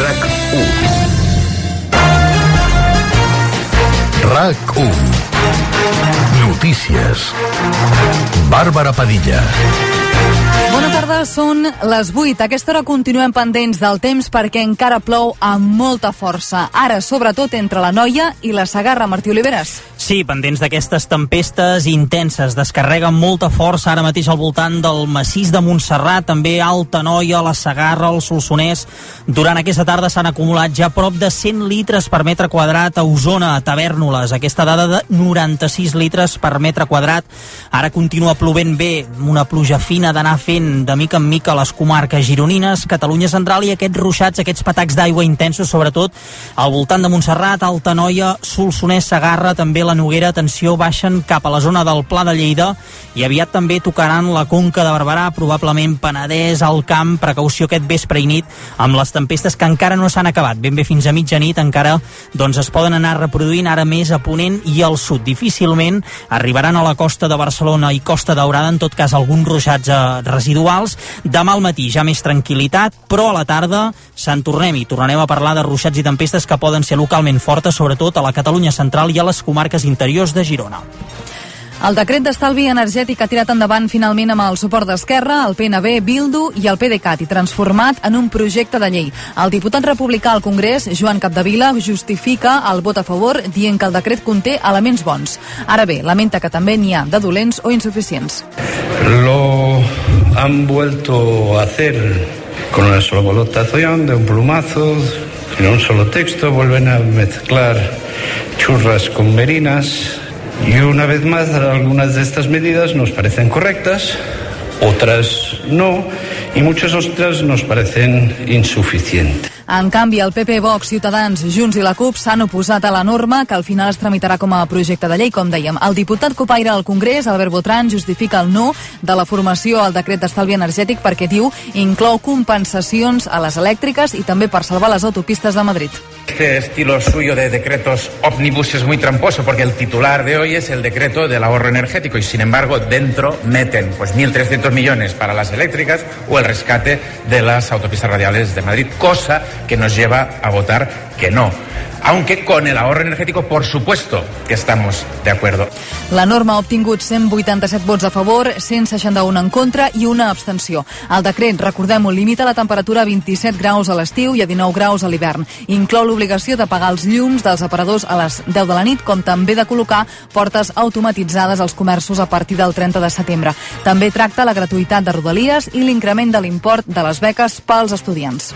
RAC 1 RAC 1 Notícies Bàrbara Padilla Bona tarda, són les 8. A aquesta hora continuem pendents del temps perquè encara plou amb molta força. Ara, sobretot, entre la Noia i la Sagarra. Martí Oliveres. Sí, pendents d'aquestes tempestes intenses. Descarrega molta força ara mateix al voltant del massís de Montserrat, també Alta Noia, la Sagarra, el Solsonès. Durant aquesta tarda s'han acumulat ja prop de 100 litres per metre quadrat a Osona, a Tavernoles. Aquesta dada de 96 litres per metre quadrat. Ara continua plovent bé, una pluja fina d'anar fent de mica en mica les comarques gironines, Catalunya Central i aquests ruixats, aquests patacs d'aigua intensos, sobretot al voltant de Montserrat, Alta Noia, Solsonès, Sagarra, també la Noguera, atenció, baixen cap a la zona del Pla de Lleida i aviat també tocaran la Conca de Barberà, probablement Penedès, al camp, precaució aquest vespre i nit amb les tempestes que encara no s'han acabat. Ben bé fins a mitjanit encara doncs es poden anar reproduint ara més a Ponent i al sud. Difícilment arribaran a la costa de Barcelona i Costa Daurada, en tot cas alguns ruixats eh, residuals. Demà al matí ja més tranquil·litat, però a la tarda se'n tornem i tornarem a parlar de ruixats i tempestes que poden ser localment fortes, sobretot a la Catalunya central i a les comarques interiors de Girona. El decret d'estalvi energètic ha tirat endavant finalment amb el suport d'Esquerra, el PNB, Bildu i el PDeCAT i transformat en un projecte de llei. El diputat republicà al Congrés, Joan Capdevila, justifica el vot a favor dient que el decret conté elements bons. Ara bé, lamenta que també n'hi ha de dolents o insuficients. Lo han vuelto a hacer con una sola votación de un plumazo, en un solo texto, vuelven a mezclar churras con merinas y una vez más algunas de estas medidas nos parecen correctas, otras no y muchas otras nos parecen insuficientes. En canvi, el PP, Vox, Ciutadans, Junts i la CUP s'han oposat a la norma que al final es tramitarà com a projecte de llei, com dèiem. El diputat copaire al Congrés, Albert Botran, justifica el no de la formació al decret d'estalvi energètic perquè diu inclou compensacions a les elèctriques i també per salvar les autopistes de Madrid. Este estilo suyo de decretos ómnibus es muy tramposo porque el titular de hoy es el decreto del ahorro energético y sin embargo dentro meten pues 1.300 millones para las eléctricas o el rescate de las autopistas radiales de Madrid, cosa que nos lleva a votar que no. Aunque con el ahorro energético, por supuesto que estamos de acuerdo. La norma ha obtingut 187 vots a favor, 161 en contra i una abstenció. El decret, recordem-ho, limita la temperatura a 27 graus a l'estiu i a 19 graus a l'hivern. Inclou l'obligació de pagar els llums dels aparadors a les 10 de la nit, com també de col·locar portes automatitzades als comerços a partir del 30 de setembre. També tracta la gratuïtat de rodalies i l'increment de l'import de les beques pels estudiants.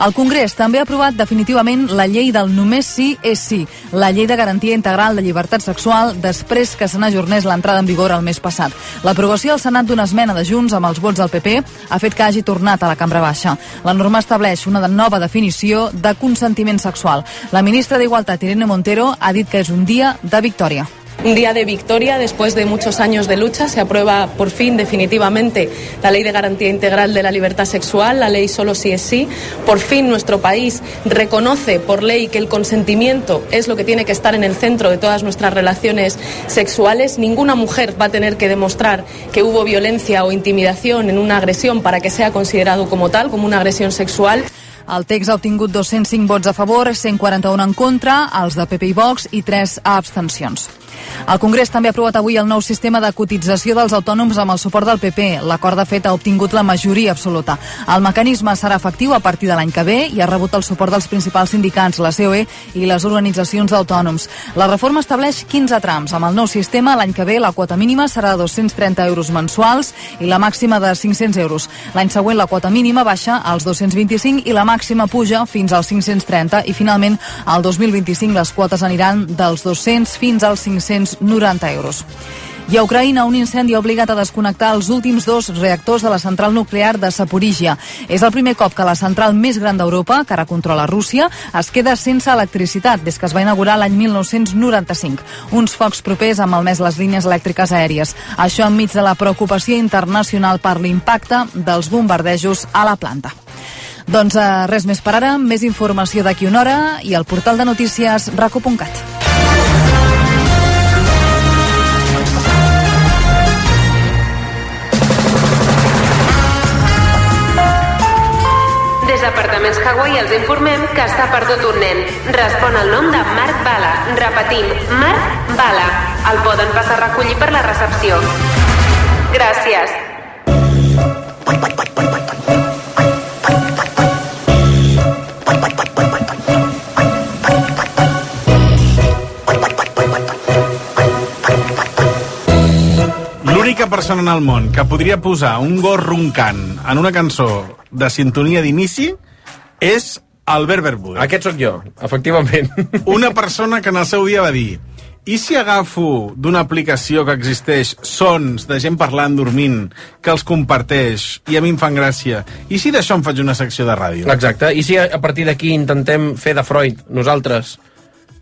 El Congrés també ha aprovat definitivament la llei del només sí és sí, la llei de garantia integral de llibertat sexual després que se n'ajornés l'entrada en vigor el mes passat. L'aprovació al Senat d'una esmena de Junts amb els vots del PP ha fet que hagi tornat a la cambra baixa. La norma estableix una nova definició de consentiment sexual. La ministra d'Igualtat, Irene Montero, ha dit que és un dia de victòria. Un día de victoria después de muchos años de lucha. Se aprueba por fin definitivamente la ley de garantía integral de la libertad sexual, la ley solo sí es sí. Por fin nuestro país reconoce por ley que el consentimiento es lo que tiene que estar en el centro de todas nuestras relaciones sexuales. Ninguna mujer va a tener que demostrar que hubo violencia o intimidación en una agresión para que sea considerado como tal, como una agresión sexual. El text ha obtingut 205 vots a favor, 141 en contra, els de PP i Vox i 3 abstencions. El Congrés també ha aprovat avui el nou sistema de cotització dels autònoms amb el suport del PP. L'acord de fet ha obtingut la majoria absoluta. El mecanisme serà efectiu a partir de l'any que ve i ha rebut el suport dels principals sindicats, la COE i les organitzacions d'autònoms. La reforma estableix 15 trams. Amb el nou sistema, l'any que ve la quota mínima serà de 230 euros mensuals i la màxima de 500 euros. L'any següent la quota mínima baixa als 225 i la màxima puja fins als 530 i finalment al 2025 les quotes aniran dels 200 fins als 590 euros. I a Ucraïna, un incendi ha obligat a desconnectar els últims dos reactors de la central nuclear de Saporígia. És el primer cop que la central més gran d'Europa, que ara controla Rússia, es queda sense electricitat des que es va inaugurar l'any 1995. Uns focs propers han malmès les línies elèctriques aèries. Això enmig de la preocupació internacional per l'impacte dels bombardejos a la planta. Doncs eh, res més per ara, més informació d'aquí una hora i al portal de notícies raco.cat. campaments Hawaii els informem que s'ha perdut un nen. Respon el nom de Marc Bala. Repetim, Marc Bala. El poden passar a recollir per la recepció. Gràcies. L'única persona en el món que podria posar un gos roncant en una cançó de sintonia d'inici és Albert Bermúdez. Aquest sóc jo, efectivament. Una persona que en el seu dia va dir i si agafo d'una aplicació que existeix sons de gent parlant, dormint, que els comparteix i a mi em fan gràcia, i si d'això em faig una secció de ràdio? Exacte. I si a partir d'aquí intentem fer de Freud, nosaltres,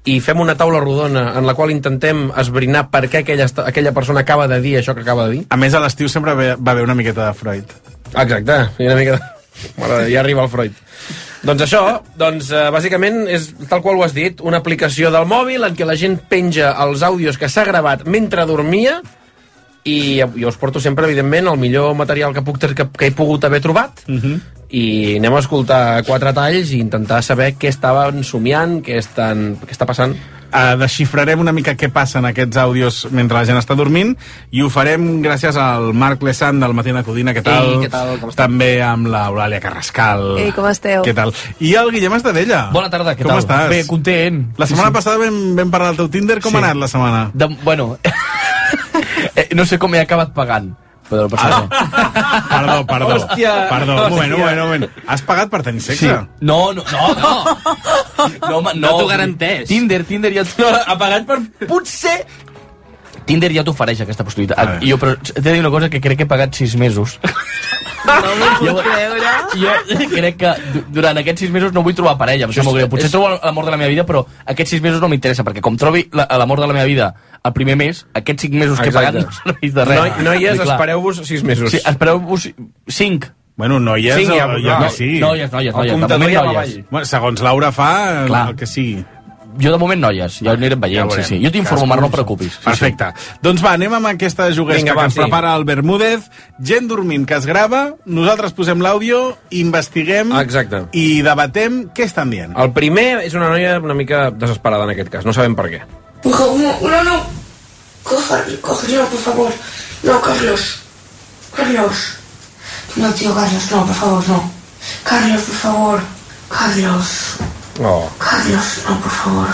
i fem una taula rodona en la qual intentem esbrinar per què aquella, aquella persona acaba de dir això que acaba de dir? A més, a l'estiu sempre va haver una miqueta de Freud. Exacte, i una mica de... Ja arriba el Freud. Doncs això, doncs, eh, bàsicament, és tal qual ho has dit, una aplicació del mòbil en què la gent penja els àudios que s'ha gravat mentre dormia i jo us porto sempre, evidentment, el millor material que, puc, que, que he pogut haver trobat Uh -huh. i anem a escoltar quatre talls i intentar saber què estaven somiant, què, estan, què està passant. Uh, desxifrarem una mica què passa en aquests àudios mentre la gent està dormint i ho farem gràcies al Marc Lesan del Matina Codina, què tal? Ei, què tal? Com? També amb l'Eulàlia Carrascal. Ei, com esteu? Què tal? I el Guillem Estadella. Bona tarda, què com tal? estàs? Bé, content. La setmana Sí, sí. passada vam, vam parlar del teu Tinder, com Sí. ha anat la setmana? De, bueno, eh, no sé com he acabat pagant, però no passa res. Perdó, perdó. Hòstia. Perdó, un moment, un moment, un moment. Has pagat per tenir sexe? No, no, no, no. No, home, no. No t'ho garanteix. Tinder, Tinder ja... No, ha pagat per... Potser... Tinder ja t'ofereix aquesta possibilitat. Jo, però t'he de dir una cosa que crec que he pagat 6 mesos. No m'ho puc creure. Jo crec que du- durant aquests 6 mesos no vull trobar parella. Em molt greu. Potser trobo l'amor de la meva vida, però aquests 6 mesos no m'interessa, perquè com trobi la- l'amor de la meva vida el primer mes, aquests 5 mesos que he pagat no serveix de res. No, noies, espereu-vos sis mesos. Sí, espereu-vos 5. Bueno, noies, Cinc, o, ja, ja, no, que sigui. Noies, noies, noies. Comptador ja va noies. avall. Bueno, segons Laura fa, Clar. el que sigui. Jo de moment noies, ja ho anirem veient, sí, sí. Jo t'informo, Marc, no preocupis. Sí, Perfecte. Doncs va, anem amb aquesta juguesca Vinga, va, que ens sí. prepara el Bermúdez. Gent dormint que es grava, nosaltres posem l'àudio, investiguem Exacte. i debatem què estan dient. El primer és una noia una mica desesperada en aquest cas, no sabem per què. Por favor, no, no. Cógelo, cógelo, por favor. No, Carlos. Carlos. No, tío, Carlos, no, por favor, no. Carlos, por favor. Carlos. Oh. Carlos, no, por favor.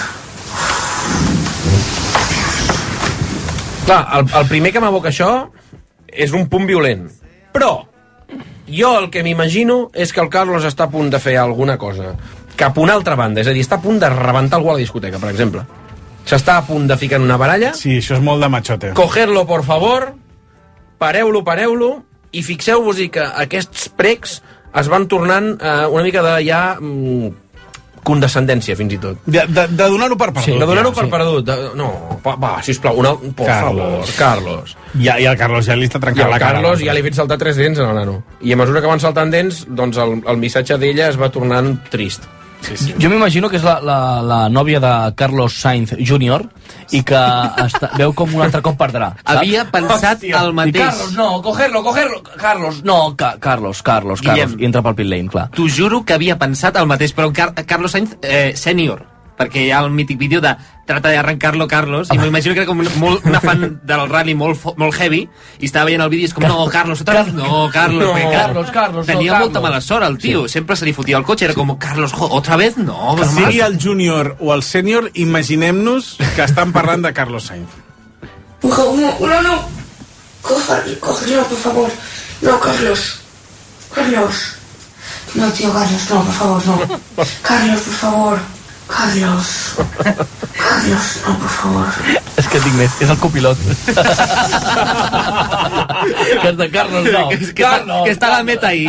Clar, el, el primer que m'aboca això és un punt violent. Però jo el que m'imagino és que el Carlos està a punt de fer alguna cosa cap a una altra banda, és a dir, està a punt de rebentar algú a la discoteca, per exemple. S'està a punt de ficar en una baralla. Sí, això és molt de machote. Cogerlo, por favor, pareu-lo, pareu-lo, i fixeu-vos-hi que aquests precs es van tornant eh, una mica de ja mm, condescendència, fins i tot. De, de, de donar-ho per perdut. Sí, de donar-ho ja, per perdut. De, no, va, va, sisplau, una, por Carlos. favor, Carlos. Ja, I el Carlos ja li està trencant la cara. Carlos ja li ha fet saltar tres dents al nano. I a mesura que van saltant dents, doncs el, el missatge d'ella es va tornant trist. Sí, sí. Jo m'imagino que és la, la, la nòvia de Carlos Sainz Jr. i que està, veu com un altre cop perdrà. saps? Havia pensat Hòstia. el mateix. I Carlos, no, cogerlo, cogerlo. Carlos, no, ca Carlos, Carlos, Guillem. Carlos. I entra pel pit lane, clar. T'ho juro que havia pensat el mateix, però Car Carlos Sainz eh, sènior perquè hi ha el mític vídeo de trata de arrancarlo Carlos i m'imagino que era com un, molt, una fan del rally molt, fo- molt heavy i estava veient el vídeo i és com, no, Carlos, otra vez, no, Carlos, No, perquè Carlos, Carlos, no, tenia Carlos. molta mala sort el tio, sempre se li fotia el cotxe, era com, Carlos, jo, otra vez, no, Que home. sigui el júnior o el sènior, imaginem-nos que estan parlant de Carlos Sainz. Por favor, no, no. Cógelo, cógelo, por favor. No, Carlos. Carlos. No, tío, Carlos, no, por favor, no. Carlos, por favor. Carlos. Carlos, no, por favor. És que tinc més, és el copilot. que és de Carlos, no. que, que, està, que està la meta ahí.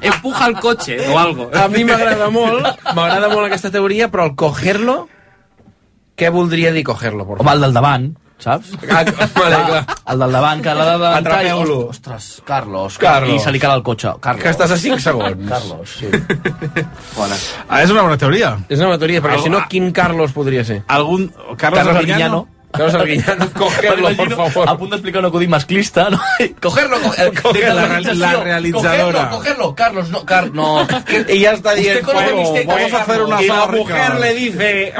Empuja el cotxe o algo. A mi m'agrada molt, m'agrada molt aquesta teoria, però el cogerlo, què voldria dir cogerlo? Por Home, el del davant, saps? Ah, vale, clar. El del davant, que l'ha de davantar i... Atrapeu-lo. Ostres, Carlos, Carlos. I se li cala el cotxe. Carlos. Que estàs a 5 segons. Carlos, sí. Bona. Ah, és una bona teoria. És una teoria, perquè Algú- si no, quin Carlos podria ser? Algun... Carlos, Carlos Arguiñano? Arguiñano. Carlos Arguillano, cogerlo, por favor. A punt d'explicar un acudit masclista, no? Cogerlo, co Coger des de la- la realitzadora. Cogerlo, cogerlo, Carlos, no, Car no. Y ya está mis tetas, vamos a hacer una y la mujer le dice...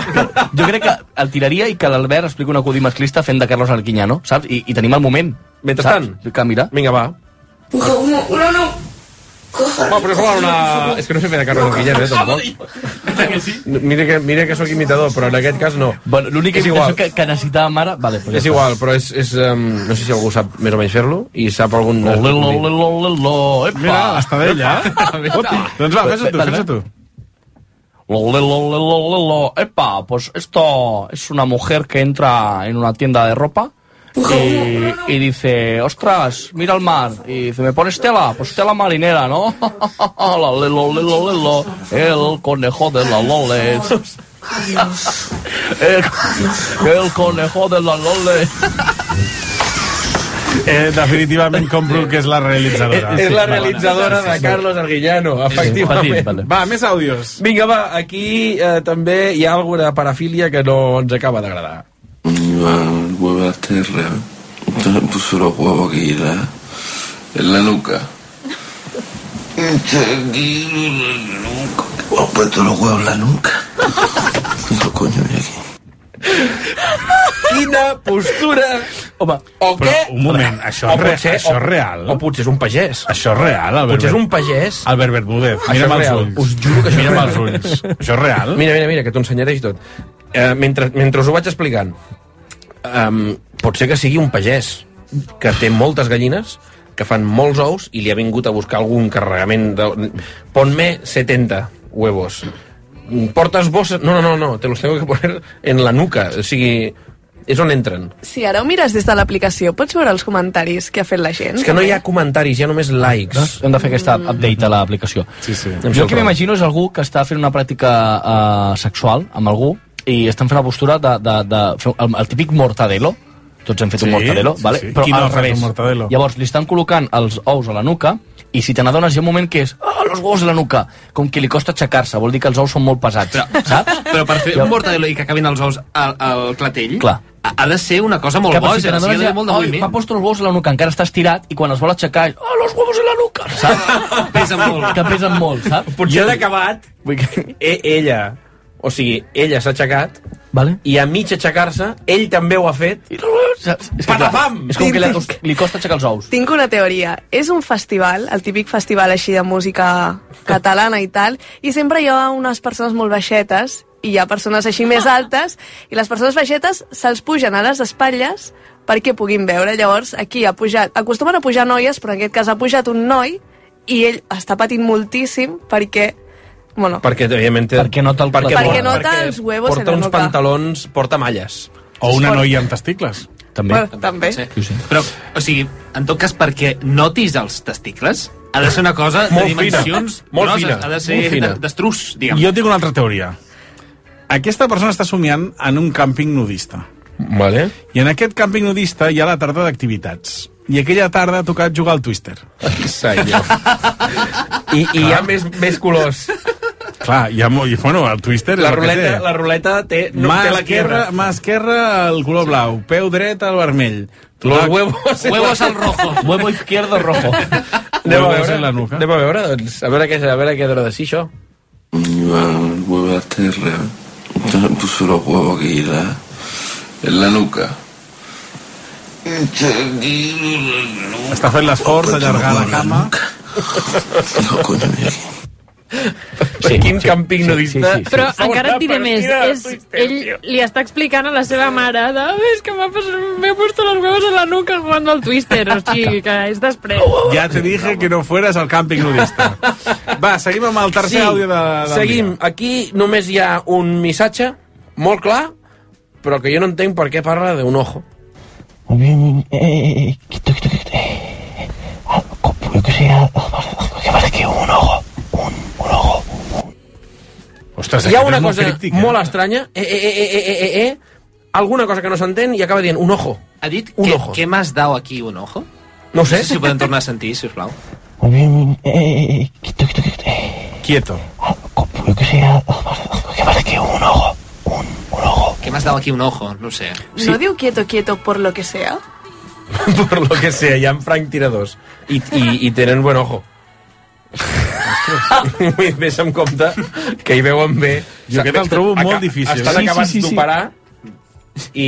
Jo crec que el tiraria i que l'Albert explica un acudit masclista fent de Carlos Alquiñano, saps? I, i tenim el moment. Mentrestant. Que mira. Vinga, va. No, no, no. No, però és una... És que no sé fer de Carlos eh, tampoc. Mira que, mira que sóc imitador, però en aquest cas no. Bueno, L'única imitació que, que necessitàvem ara... Vale, pues És igual, però és, és um, no sé si algú sap més o menys fer-lo i sap algun... Ole, ole, ole, ole, ole, epa. Mira, està d'ella. doncs va, fes-ho tu, fes-ho tu. Ole, ole, ole, ole, epa, pues esto es una mujer que entra en una tienda de ropa y, y dice, ostras, mira el mar. Y dice, ¿me pones tela? Pues tela marinera, ¿no? La, le, lo, le, lo, le, lo, el conejo de la Lole. El, el conejo de la Lole. Eh, definitivament compro que és la realitzadora. És la realitzadora de Carlos Arguillano, efectivament. petit, vale. Va, més àudios. Vinga, va, aquí eh, també hi ha alguna parafília que no ens acaba d'agradar. El huevo a tierra. Entonces me puso los huevos aquí la, en la nuca. Aquí en la nuca. Me han puesto los huevos en la nuca. Digo, coño, mira aquí. Quina postura! Home, o Però, què? un moment, això, O és, re, potser- això o- és real. O potser és un pagès. Això és real, Albert. Potser és un pagès. Albert Bermúdez, mira'm els ulls. Us juro que això és Mira'm real. els ulls. Això és real? Mira, mira, mira, que t'ho ensenyaré i tot. Eh, mentre, mentre us ho vaig explicant, um, pot ser que sigui un pagès que té moltes gallines, que fan molts ous i li ha vingut a buscar algun carregament de... Ponme 70 huevos. Portes bosses... No, no, no, no, te los tengo que poner en la nuca. O sigui, és on entren. Si ara ho mires des de l'aplicació, pots veure els comentaris que ha fet la gent? És que no hi ha comentaris, hi ha només likes. hem de fer aquesta update a l'aplicació. Sí, sí. Jo el que m'imagino és algú que està fent una pràctica uh, sexual amb algú i estan fent la postura de, de, de fer el, el típic mortadelo tots hem fet Sí, un mortadelo, sí, vale? sí. però Qui no al revés. Llavors li estan col·locant els ous a la nuca i si te n'adones hi ha un moment que és ah, los huevos a la nuca, com que li costa aixecar-se vol dir que els ous són molt pesats, Però- saps? Però per fer Jo- un mortadelo i que acabin els ous al, al clatell, Clar. ha, de ser una cosa molt si boja, te o sigui, ha d'haver ja, molt de "Ai, moviment. m'ha posto els huevos a la nuca, encara està estirat i quan els vol aixecar, ah, los huevos a la nuca, saps? Pesa molt. que pesen molt, saps? Potser ha acabat Vull que... e ella, o sigui, ella s'ha aixecat Vale. i a mig aixecar-se, ell també ho ha fet. I saps? És, que, clar, Patapam! és com que li, costa- li costa aixecar els ous. Tinc una teoria. És un festival, el típic festival així de música catalana i tal, i sempre hi ha unes persones molt baixetes i hi ha persones així més altes i les persones baixetes se'ls pugen a les espatlles perquè puguin veure. Llavors, aquí ha pujat... Acostumen a pujar noies, però en aquest cas ha pujat un noi i ell està patint moltíssim perquè... Bueno, Perquè, evidentment. Perquè nota el perquè, Perquè nota perquè els huevos en porta la uns nuca. pantalons, porta malles. O una noia amb testicles. També. bueno també. Sí. Però, o sigui, en tot cas, perquè notis els testicles, ha de ser una cosa Molt de fina, dimensions molt grosses, fina, ha de ser molt fina. de- d'estrus, diguem. Jo tinc una altra teoria. Aquesta persona està somiant en un càmping nudista. Vale. I en aquest càmping nudista hi ha la tarda d'activitats. I aquella tarda ha tocat jugar al Twister. Senyor. I, i hi ha més, més colors. Clar, hi ha molt... i, Bueno, el Twister La ruleta, la ruleta té, no, mà, té la esquerra, guerra. mà esquerra el color blau, peu dret el vermell. Los huevos... Huevos al rojo. Huevo izquierdo rojo. Anem a veure, en la nuca. anem a veure, doncs, a veure què, a veure què ha de dir això. El huevo a me puso los huevos aquí en la, en la nuca. Està fent l'esforç d'allargar la cama. Digo, coño, mira aquí. Sí, Quin càmping nudista. sí, sí. Però Segona encara et diré més. És, ell li està explicant a la seva mare de, "Ah, és que m'ha pas- me he puesto los huevos en la nuca jugando al Twister. O sigui, que és després. Ja te dije que no fueras al càmping nudista. Va, seguim amb el tercer Sí, àudio de, del seguim. dia. Aquí només hi ha un missatge molt clar, però que jo no entenc per què parla d'un ojo. Ostres, Hi ha una molt cosa eh? molt estranya, eh, eh, eh, eh, eh, eh, eh, alguna cosa que no s'entén i acaba dient un ojo. Ha dit Un que, ojo. què m'has dado aquí, un ojo? No ho sé. si ho podem tornar a sentir, sisplau. Quieto. Què me has dado aquí un ojo, no sé. ¿No diu quieto, quieto por lo que sea? per lo que sea, hi ha Frank tiradors. I, i, i tenen buen ojo. Vull dir, Vés amb compte que hi veuen bé. Jo aquest el trobo molt difícil. Estan Sí, acabats sí, sí, sí. d'operar i,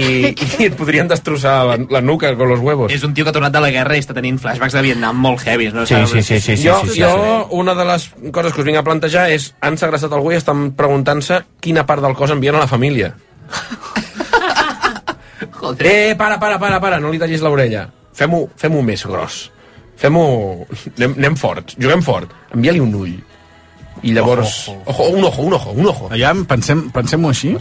i et podrien destrossar la, la nuca con los huevos. És un tio que ha tornat de la guerra i està tenint flashbacks de Vietnam molt heavies. No? Sí, Saps? sí, sí, sí, jo, jo, una de les coses que us vinc a plantejar és han segrestat algú i estan preguntant-se quina part del cos envien a la família. Joder. Eh, para, para, para, para, no li tallis l'orella. Fem-ho fem més gros. Fem-ho... Anem, anem forts, juguem fort. Envia-li un ull. I llavors... Ojo, ojo. un ojo, un ojo, un ojo. Allà, pensem- pensem-ho així.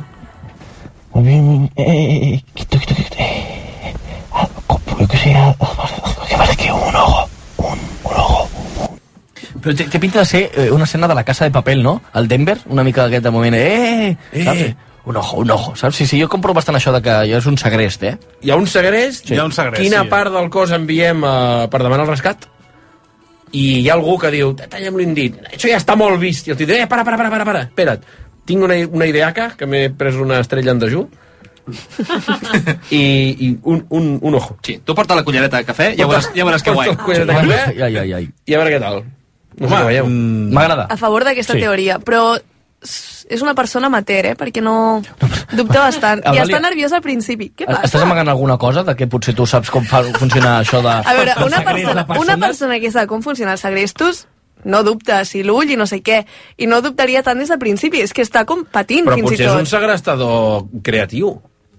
Però té, té pinta de ser eh, una escena de la casa de papel, no? El Denver, una mica aquest de moment, eh, eh, saps? Un ojo, un ojo, saps? Sí, sí, jo compro bastant això de que ja és un segrest, eh? Hi ha un segrest? Sí. Hi ha un segrest, Quina sí. part del cos enviem uh, per demanar el rescat? I hi ha algú que diu, tallem-li un dit, això ja està molt vist. I el tio diu, eh, para, para, para, para, para, espera't. Tinc una, una ideaca, que m'he pres una estrella en dejú, i, i un, un, un ojo. Sí, tu porta la cullereta de cafè, ja veuràs, ja veuràs que guai. Porta la cullereta de cafè Ai, ai, ai. i a veure què tal. No sé què veieu. M'agrada. A favor d'aquesta Sí. teoria, però és una persona amateur, eh? Perquè no... Dubta bastant. I està nerviós al principi. Què passa? Estàs amagant alguna cosa de que potser tu saps com fa, funciona això de... A veure, una persona, una persona que sap com funciona els segrestos no dubta si l'ull i no sé què, i no dubtaria tant des del principi, és que està com patint Però fins i potser és tot. un segrestador creatiu.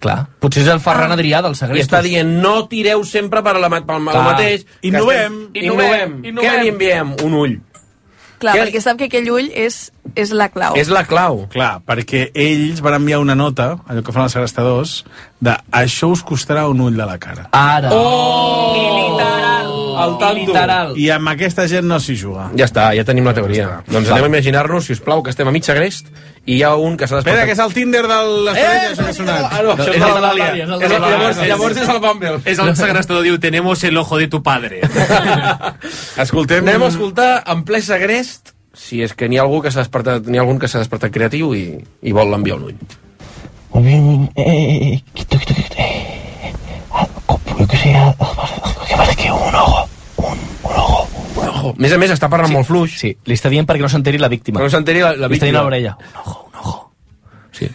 Clar, potser és el Ferran Ah. Adrià del I segrestos. està dient, no tireu sempre per la, pel, pel Clar. mateix. Innovem. estem- Innovem. Innovem. Què li enviem? Un ull. Clar, Què- perquè sap que aquell ull és, és la clau. És la clau. Clar, perquè ells van enviar una nota, allò que fan els segrestadors, de això us costarà un ull de la cara. Ara. Oh! literal. El tanto. literal. I amb aquesta gent no s'hi juga. Ja està, ja tenim la teoria. Doncs anem a imaginar-nos, si us plau, que estem a mig segrest i hi ha un que s'ha Espera, despertat... que és el Tinder de l'estrella, Eh! això que ha sonat. Ah, no, és el. Llavors, llavors és el Bumble. És el segrestador, diu, tenemos el ojo de tu padre. Escoltem... Anem a escoltar en ple segrest si és que n'hi ha algú que s'ha despertat, n'hi ha algun que s'ha despertat creatiu i, i vol l'enviar un ull. Ojo. A més a més, està parlant molt fluix. Sí, li està dient perquè no s'enteri la víctima. Que no s'enteri la, la Li està dient víctima. a l'orella. Sí.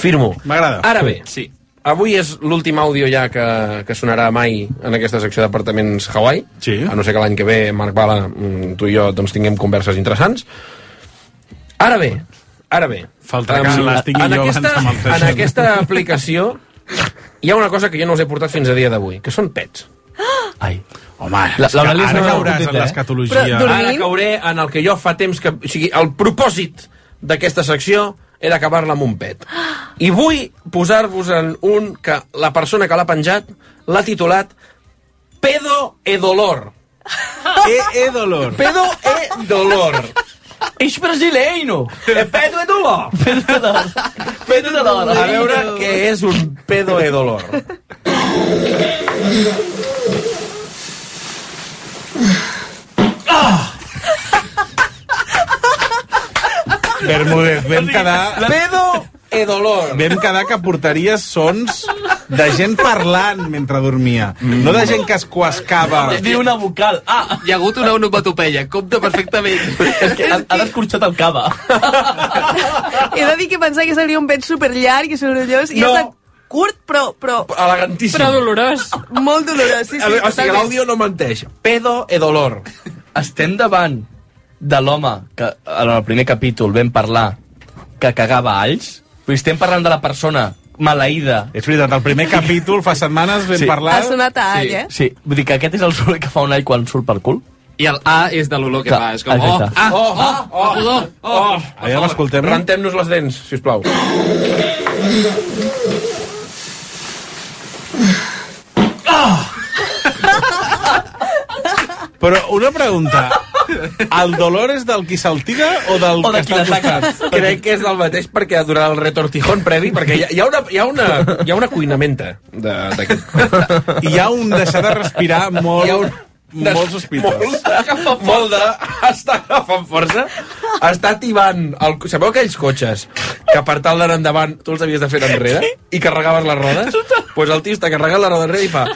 Firmo. M'agrada. Ara bé, Sí. avui és l'últim àudio ja que, que sonarà mai en aquesta secció d'apartaments Hawaii. Sí. A no ser que l'any que ve, Marc Bala, mm, tu i jo doncs, tinguem converses interessants. Ara bé, ara bé. Falta que les tingui en jo aquesta, abans el En aquesta aplicació hi ha una cosa que jo no us he portat fins a dia d'avui, que són pets. Ai. Home, La- l'Eulàlia ara estava cauràs en eh? l'escatologia. Ara cauré en el que jo fa temps que... O sigui, el propòsit d'aquesta secció era acabar-la amb un pet. I vull posar-vos en un que la persona que l'ha penjat l'ha titulat Pedo e dolor. E, e dolor. Pedo e dolor. És brasileiro! É pedo e dolor! Pedo e dolor! Pedo e dolor! A veure què és un pedo e dolor. Bermúdez, vam quedar... Pedo e dolor. Vam quedar que portaries sons de gent parlant mentre dormia, no de gent que es quascava. Diu una vocal. Ah! Hi ha hagut una onomatopeia, compta perfectament. És que ha, ha descorxat el cava. He de dir que pensava que seria un pet superllarg i sorollós, i No. ha estat curt, però, però Elegantíssim. Però dolorós. molt dolorós. Sí, sí, A veure, o sigui, l'àudio no menteix. Pedo e dolor. Estem davant de l'home que en el primer capítol vam parlar que cagava alls. Però estem parlant de la persona maleïda. És veritat, el primer capítol fa setmanes vam Sí. parlar... Ha sonat a all, sí, eh? sí, vull dir que aquest és el soroll que fa un all quan surt pel cul. I el A és de l'olor que Clar, fa. És com, oh, ah, Oh, oh, oh, oh, pudor, oh. Allà l'escoltem. Rentem-nos les dents, si us plau. Però una pregunta. El dolor és del qui saltiga o del O de que està al costat? Crec que és del mateix perquè durant el retortijón previ, perquè hi ha, hi ha, una, hi ha, una, hi ha una cuinamenta d'aquest... I hi ha un deixar de respirar molt... Hi ha un, molt sospitós. Molt de, molt de... Està agafant força. Està tibant... El, sabeu aquells cotxes que per tal d'anar endavant tu els havies de fer enrere i carregaves les rodes? Doncs pues el tio està carregant la roda enrere i fa...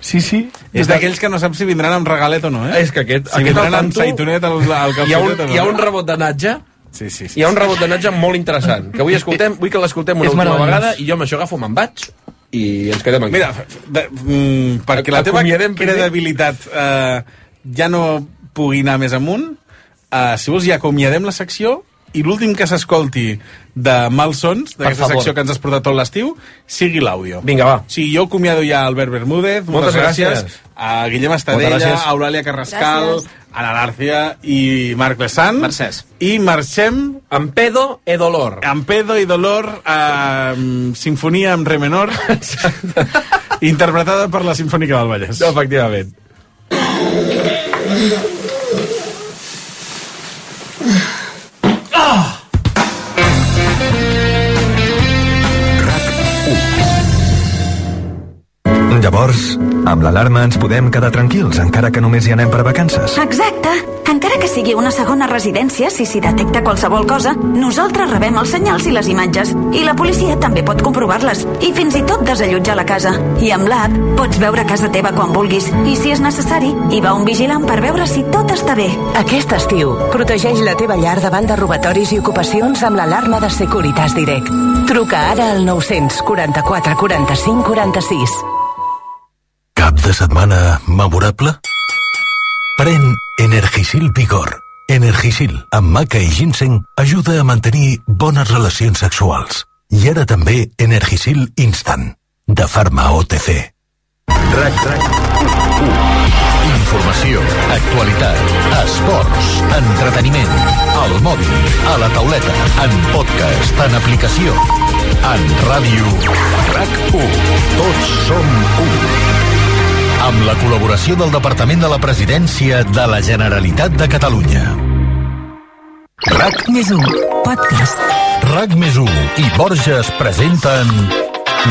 Sí, sí. És d'aquells que no saps si vindran amb regalet o no, eh? És que aquest... Si aquest vindran amb saitonet al, al hi ha un, no. hi ha un rebotanatge Sí, sí, sí. hi ha un rebotanatge molt interessant que avui escoltem, vull que l'escoltem una última vegada i jo amb això agafo, me'n vaig i ens quedem aquí. Mira, de, mm, perquè la teva credibilitat eh, ja no pugui anar més amunt, eh, si vols ja acomiadem la secció i l'últim que s'escolti de Malsons, d'aquesta secció que ens has portat tot l'estiu, sigui l'àudio. Vinga, va. Sí, jo acomiado ja Albert Bermúdez, moltes, Moltes gràcies, gràcies. a Guillem Estadella, a Eulàlia Carrascal, Gràcies. a la Lárcia i Marc Lesan. Mercès. I marxem... Amb pedo e dolor. Amb pedo i dolor, eh, sinfonia amb re menor, interpretada per la Sinfònica del Vallès. Efectivament. Llavors, amb l'alarma ens podem quedar tranquils, encara que només hi anem per vacances. Exacte. Encara que sigui una segona residència, si s'hi detecta qualsevol cosa, nosaltres rebem els senyals i les imatges. I la policia també pot comprovar-les. I fins i tot desallotjar la casa. I amb l'app pots veure casa teva quan vulguis. I si és necessari, hi va un vigilant per veure si tot està bé. Aquest estiu, protegeix la teva llar davant de robatoris i ocupacions amb l'alarma de Securitas Direct. Truca ara al 944 45 46. Cap de setmana memorable? Pren Energisil Vigor. Energisil, amb maca i ginseng, ajuda a mantenir bones relacions sexuals. I ara també Energisil Instant, de Pharma OTC. RAC, RAC, Informació, actualitat, esports, entreteniment, al mòbil, a la tauleta, en podcast, en aplicació, en ràdio, RAC1. Tots som un. Amb la col·laboració del Departament de la Presidència de la Generalitat de Catalunya. RAC més 1, podcast. RAC més 1 i Borges presenten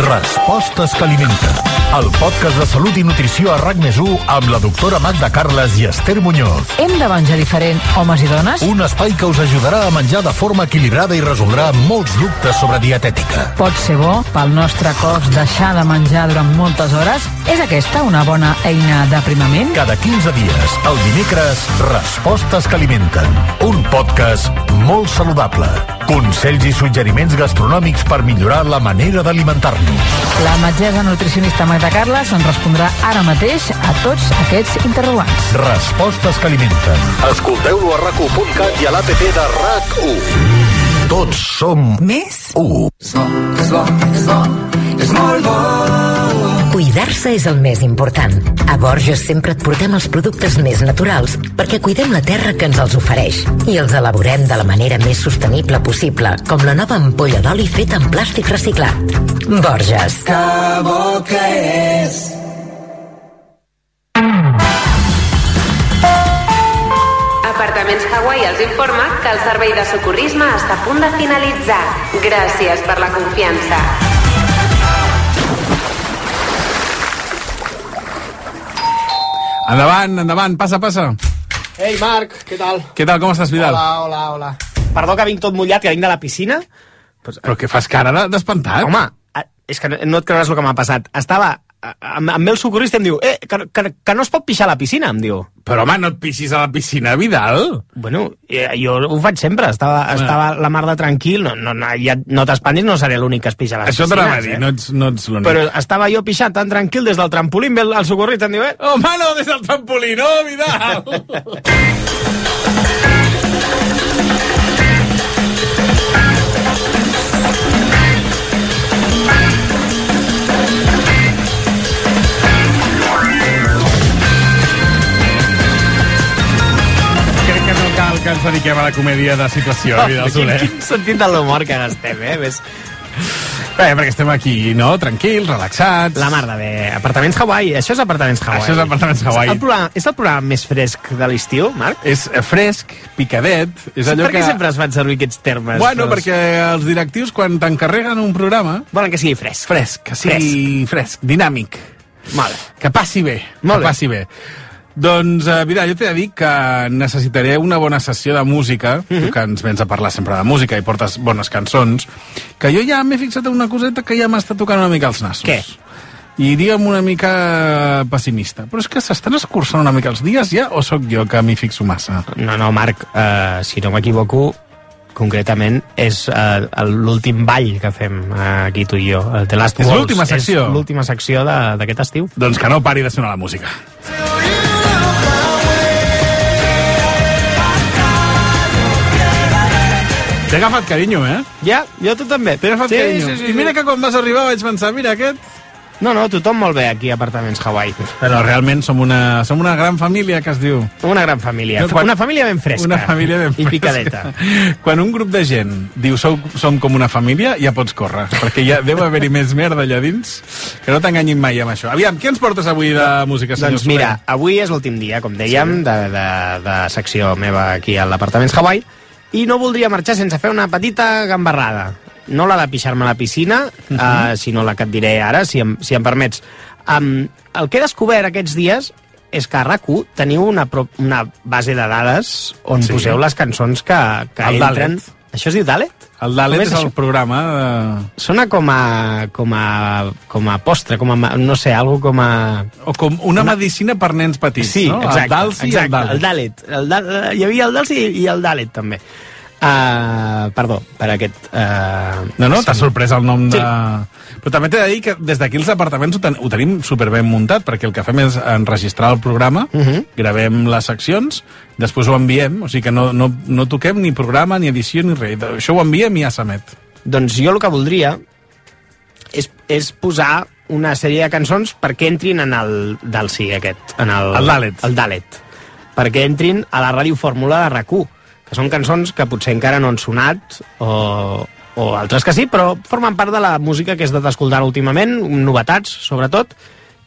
Respostes que alimenten. El podcast de salut i nutrició a RAC més 1 amb la doctora Magda Carles i Esther Muñoz. Hem de menjar diferent, homes i dones? Un espai que us ajudarà a menjar de forma equilibrada i resoldrà molts dubtes sobre dietètica. Pot ser bo pel nostre cos deixar de menjar durant moltes hores? És aquesta una bona eina d'aprimament? Cada 15 dies, el dimecres, Respostes que alimenten. Un podcast molt saludable. Consells i suggeriments gastronòmics per millorar la manera d'alimentar-nos. La metgessa nutricionista Magda Carles ens respondrà ara mateix a tots aquests interrogants. Respostes que alimenten. Escolteu-lo a rac1.cat i a l'APP de RAC1. Tots som més 1. És molt bo. Cuidar-se és el més important. A Borges sempre et portem els productes més naturals perquè cuidem la terra que ens els ofereix i els elaborem de la manera més sostenible possible, com la nova ampolla d'oli feta en plàstic reciclat. Borges. Que bo que és. Apartaments Hawaii els informa que el servei de socorrisme està a punt de finalitzar. Gràcies per la confiança. Endavant, endavant, passa, passa. Ei, Marc, què tal? Què tal, com estàs, Vidal? Hola, hola, hola. Perdó que vinc tot mullat, que vinc de la piscina. Pues, Però què fas cara de- d'espantat? Home, és que no, no et creuràs el que m'ha passat. Estava... a- Amb, amb el socorrista em diu, eh, que, que, que no es pot pixar a la piscina, em diu. Però, home, no et pixis a la piscina, Vidal. Bueno, eh, jo ho faig sempre, estava, Bueno. estava la mar de tranquil, no, no, no, ja, no t'espantis, no seré l'únic que es pixa a les Això piscines. t'anava a dir, no ets, no ets l'únic. Però estava jo pixat tan tranquil des del trampolí, el, el socorrista em diu, eh, Oh, mano, des del trampolí, no, Vidal! que no cal que ens dediquem a la comèdia de situació, Vidal Soler. quin, quin sentit de l'humor que gastem, eh? Ves... Bé, perquè estem aquí, no?, tranquils, relaxats. La mar de bé. Apartaments Hawaii, això és Apartaments Hawaii. Això és Apartaments Hawaii. El programa, és el programa més fresc de l'estiu, Marc? És fresc, picadet, és allò per què que... sempre es fan servir aquests termes? Bueno, Però- perquè els directius, quan t'encarreguen un programa... Volen que sigui fresc. Fresc, que sigui fresc, dinàmic. Vale. Que passi bé, Molt que bé. passi bé. Doncs, eh, mira, jo t'he de dir que necessitaré una bona sessió de música, mm -hmm. tu que ens vens a parlar sempre de música i portes bones cançons, que jo ja m'he fixat en una coseta que ja m'està tocant una mica els nassos. Què? I digue'm una mica pessimista. Però és que s'estan escurçant una mica els dies ja o sóc jo que m'hi fixo massa? No, no, Marc, uh, si no m'equivoco, concretament és uh, l'últim ball que fem uh, aquí tu i jo. El The Last És l'última secció? És l'última secció de- d'aquest estiu. Doncs que no pari de sonar la música. T'he agafat carinyo, eh? Ja, jo tu també. T'he agafat Sí, carinyo. sí, sí, I mira sí. que quan vas arribar vaig pensar, mira, aquest... No, no, tothom molt bé aquí a Apartaments Hawaii. Però realment som una, som una gran família, que es diu. Una gran família. Quan- Una família ben fresca. Una família ben I fresca. picadeta. Quan un grup de gent diu som, som com una família, ja pots córrer, perquè ja deu haver-hi més merda allà dins, que no t'enganyin mai amb això. Aviam, què ens portes avui de música, senyor Doncs mira, avui és l'últim dia, com dèiem, de, de, de secció meva aquí a l'Apartaments Hawaii, i no voldria marxar sense fer una petita gambarrada. No la de pixar-me a la piscina, uh. -huh. uh, sinó la que et diré ara, si em, si em permets. Um, el que he descobert aquests dies és que a rac teniu una, una base de dades on Sí. sí. poseu les cançons que, que El entren... Dalet. Això es diu Dalet? El Dalet Com és, el això? programa de... Sona com a, com a, com a postre, com a, no sé, algo com a... O com una, una medicina per nens petits, Sí, no? exacte. el Dalsi exacte, i el Dalet. El Dalet. El Dal hi havia el Dalsi i el Dalet, també. Uh, perdó, per aquest... Uh, No, no, t'ha sorprès el nom de... Sí. Però també t'he de dir que des d'aquí els apartaments ho, ten ho tenim superben muntat, perquè el que fem és enregistrar el programa, Uh -huh. gravem les seccions, després ho enviem, o sigui que no, no, no toquem ni programa, ni edició, ni res. Això ho enviem i ja s'emet. Doncs jo el que voldria és, és posar una sèrie de cançons perquè entrin en el Dalsi aquest, en el, El Dalet. El Dalet. Perquè entrin a la ràdio fórmula de rac que són cançons que potser encara no han sonat o, o altres que sí, però formen part de la música que he estat escoltant últimament, novetats, sobretot,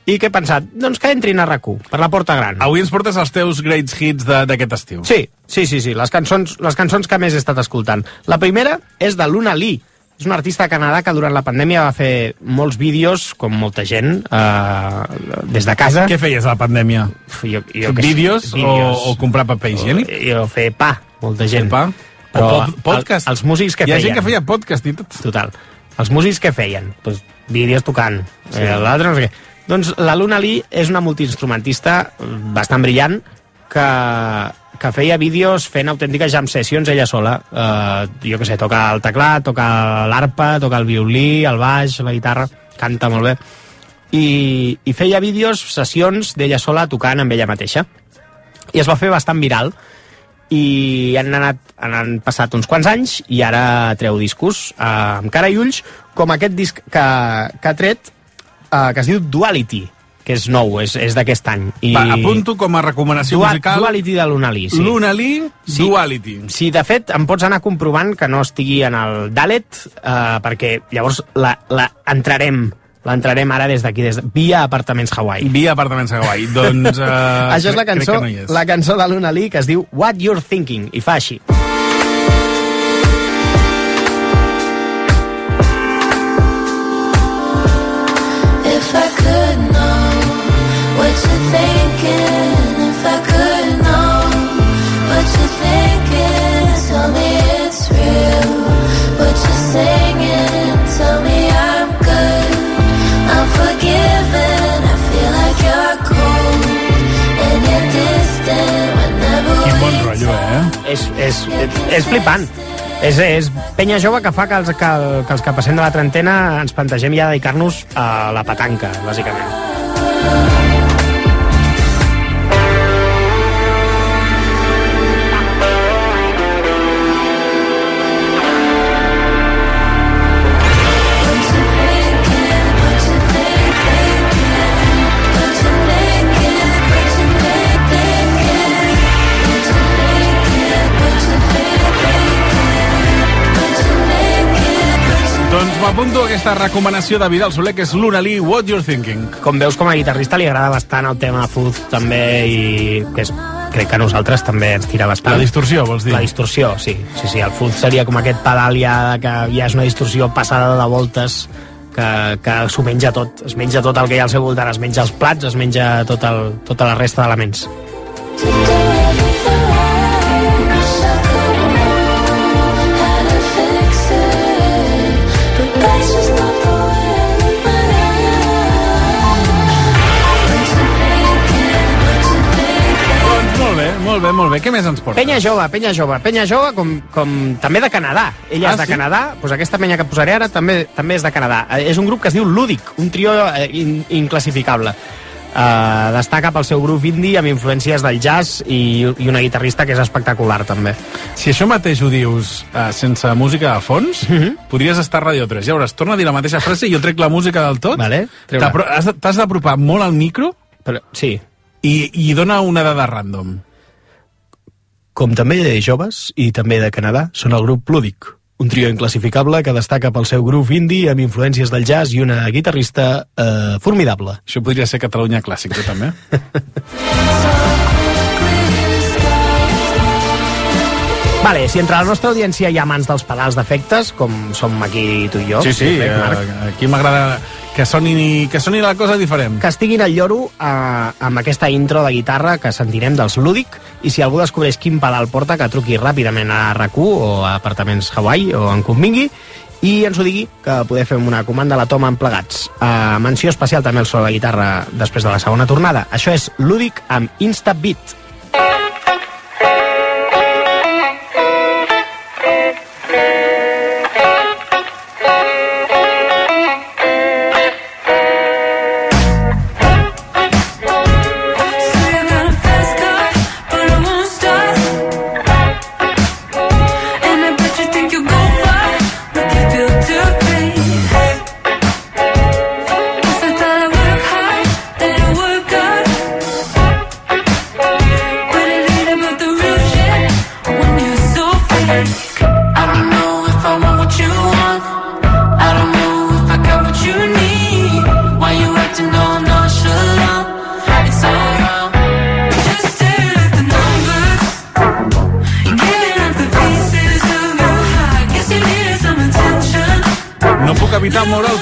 i que he pensat, doncs que entrin a rac per la porta gran. Avui ens portes els teus great hits d'aquest estiu. Sí, sí, sí, sí, les cançons, les cançons que més he estat escoltant. La primera és de Luna Lee. És una artista de Canadà que durant la pandèmia va fer molts vídeos, com molta gent, eh, des de casa. Què feies a la pandèmia? Jo, jo sé, Vídeos, o, o comprar paper higiènic? O, o fer pa, molta gent. pa? Però o pod podcast? El, els músics que Hi ha feien... gent que feia podcast i tot. Total. Els músics que feien? Doncs vídeos tocant. Sí. Eh, L'altre no sé què. Doncs la Luna Lee és una multiinstrumentista bastant brillant que, que feia vídeos fent autèntiques jam sessions ella sola. Uh, jo que sé, toca el teclat, toca l'arpa, toca el violí, el baix, la guitarra, canta molt bé. I, i feia vídeos, sessions d'ella sola tocant amb ella mateixa. I es va fer bastant viral i han, anat, han passat uns quants anys i ara treu discos eh, amb cara i ulls, com aquest disc que, que ha tret, eh, que es diu Duality, que és nou, és, és d'aquest any. I... Va, apunto com a recomanació Dua- musical... Duality de Luna Lee, sí. Luna Lee, Sí. Duality. Sí, de fet, em pots anar comprovant que no estigui en el Dalet, eh, perquè llavors la, la entrarem l'entrarem ara des d'aquí, des de, via Apartaments Hawaii. Via Apartaments Hawaii. Doncs... Uh, Això és la cançó, no és. la cançó de Luna Lee que es diu What You're Thinking, i fa així. If I could know what you're thinking, if I could know what you're thinking, tell me it's real. És, és, és flipant. És, és penya jove que fa que els que, que els que passem de la trentena ens plantegem ja dedicar-nos a la petanca, bàsicament. Doncs m'apunto a aquesta recomanació de Vidal Soler, que és Luna Lee, What You're Thinking. Com veus, com a guitarrista li agrada bastant el tema fuzz també i que és, crec que a nosaltres també ens tira bastant. La distorsió, vols dir? La distorsió, sí. Sí, sí, el fuzz seria com aquest pedal ja que ja és una distorsió passada de voltes que, que s'ho menja tot. Es menja tot el que hi ha al seu voltant, es menja els plats, es menja tot el, tota la resta d'elements. Molt bé, molt bé. Què més ens porta? Penya jove, penya jove, penya jove com, com també de Canadà. Ella Ah, és de sí? Canadà, doncs aquesta penya que posaré ara també també és de Canadà. Eh, És un grup que es diu Lúdic, un trio eh, in, inclassificable. Uh, destaca pel seu grup indie amb influències del jazz i, i una guitarrista que és espectacular també. Si això mateix ho dius uh, sense música de fons, mm. -hmm. podries estar a Radio 3. Ja veuràs, torna a dir la mateixa frase i jo trec la música del tot. Vale, T'has d'apropar molt al micro Però, sí. i, i dona una dada random. Com també joves i també de Canadà, són el grup Lúdic, un trio inclassificable que destaca pel seu grup indie amb influències del jazz i una guitarrista eh, formidable. Això podria ser Catalunya Clàssic, jo també. Vale, si entre la nostra audiència hi ha mans dels pedals d'efectes, com som aquí tu i jo, sí, sí, eh, aquí m'agrada que soni, que soni la cosa diferent. que estiguin al lloro eh, amb aquesta intro de guitarra que sentirem dels Lúdic i si algú descobreix quin pedal porta que truqui ràpidament a rac o a Apartaments Hawaii o en convingui i ens ho digui que poder fer una comanda a la toma en plegats. Uh, menció especial també el so de la guitarra després de la segona tornada. Això és Lúdic amb Instabeat. I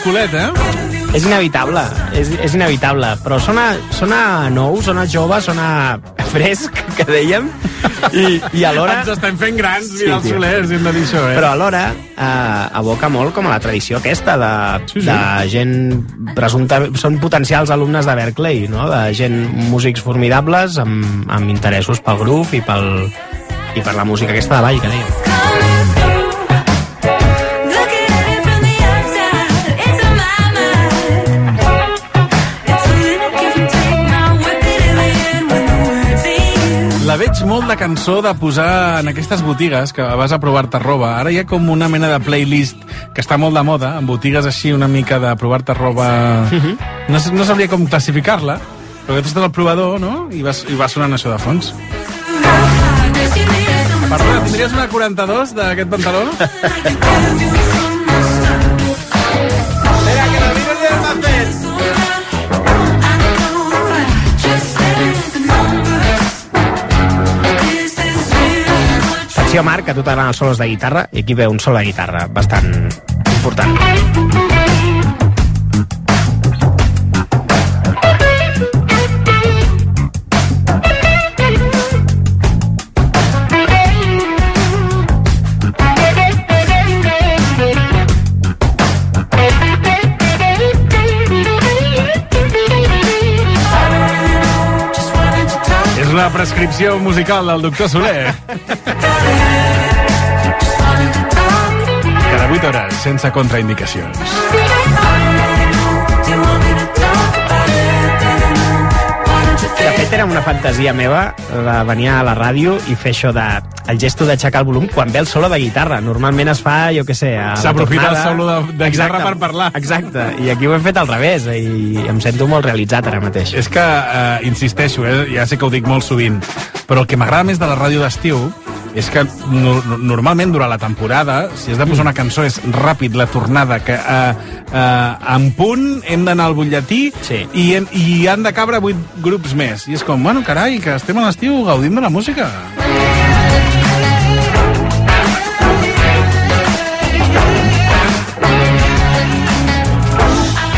culet, eh? És inevitable, és, és inevitable, però sona, sona nou, sona jove, sona fresc, que dèiem, i, i alhora... Ens estem fent grans, Sí, mira els solers, hem de dir això, eh? Però alhora eh, aboca molt com a la tradició aquesta de, Sí, sí. de gent presumpta... Són potencials alumnes de Berkeley, no? De gent, músics formidables amb, amb interessos pel grup i, pel, i per la música aquesta de ball que dèiem. Veig molt de cançó de posar en aquestes botigues que vas a provar-te roba. Ara hi ha com una mena de playlist que està molt de moda, en botigues així una mica de provar-te roba... No, s- no sabria com classificar-la, però que tu estàs al provador, no? I vas, i va sonant això de fons. Perdona, tindries una 42 d'aquest pantaló? Atenció, Marc, que a tu t'agraden els solos de guitarra, i aquí ve un solo de guitarra bastant important. És una prescripció musical del doctor Soler. Cada 8 hores, sense contraindicacions. De fet, era una fantasia meva de venir a la ràdio i fer això de el gesto d'aixecar el volum quan ve el solo de guitarra. Normalment es fa, jo què sé, a la S'aprofita el solo de, de guitarra per parlar. Exacte, i aquí ho hem fet al revés i em sento molt realitzat ara mateix. És que, eh, insisteixo, eh, ja sé que ho dic molt sovint, però el que m'agrada més de la ràdio d'estiu és que no, normalment durant la temporada, si has de posar una cançó és ràpid la tornada, que eh, eh, en punt hem d'anar al butlletí sí. i, hem, i han de cabre vuit grups més. I és com, bueno, carai, que estem a l'estiu gaudint de la música.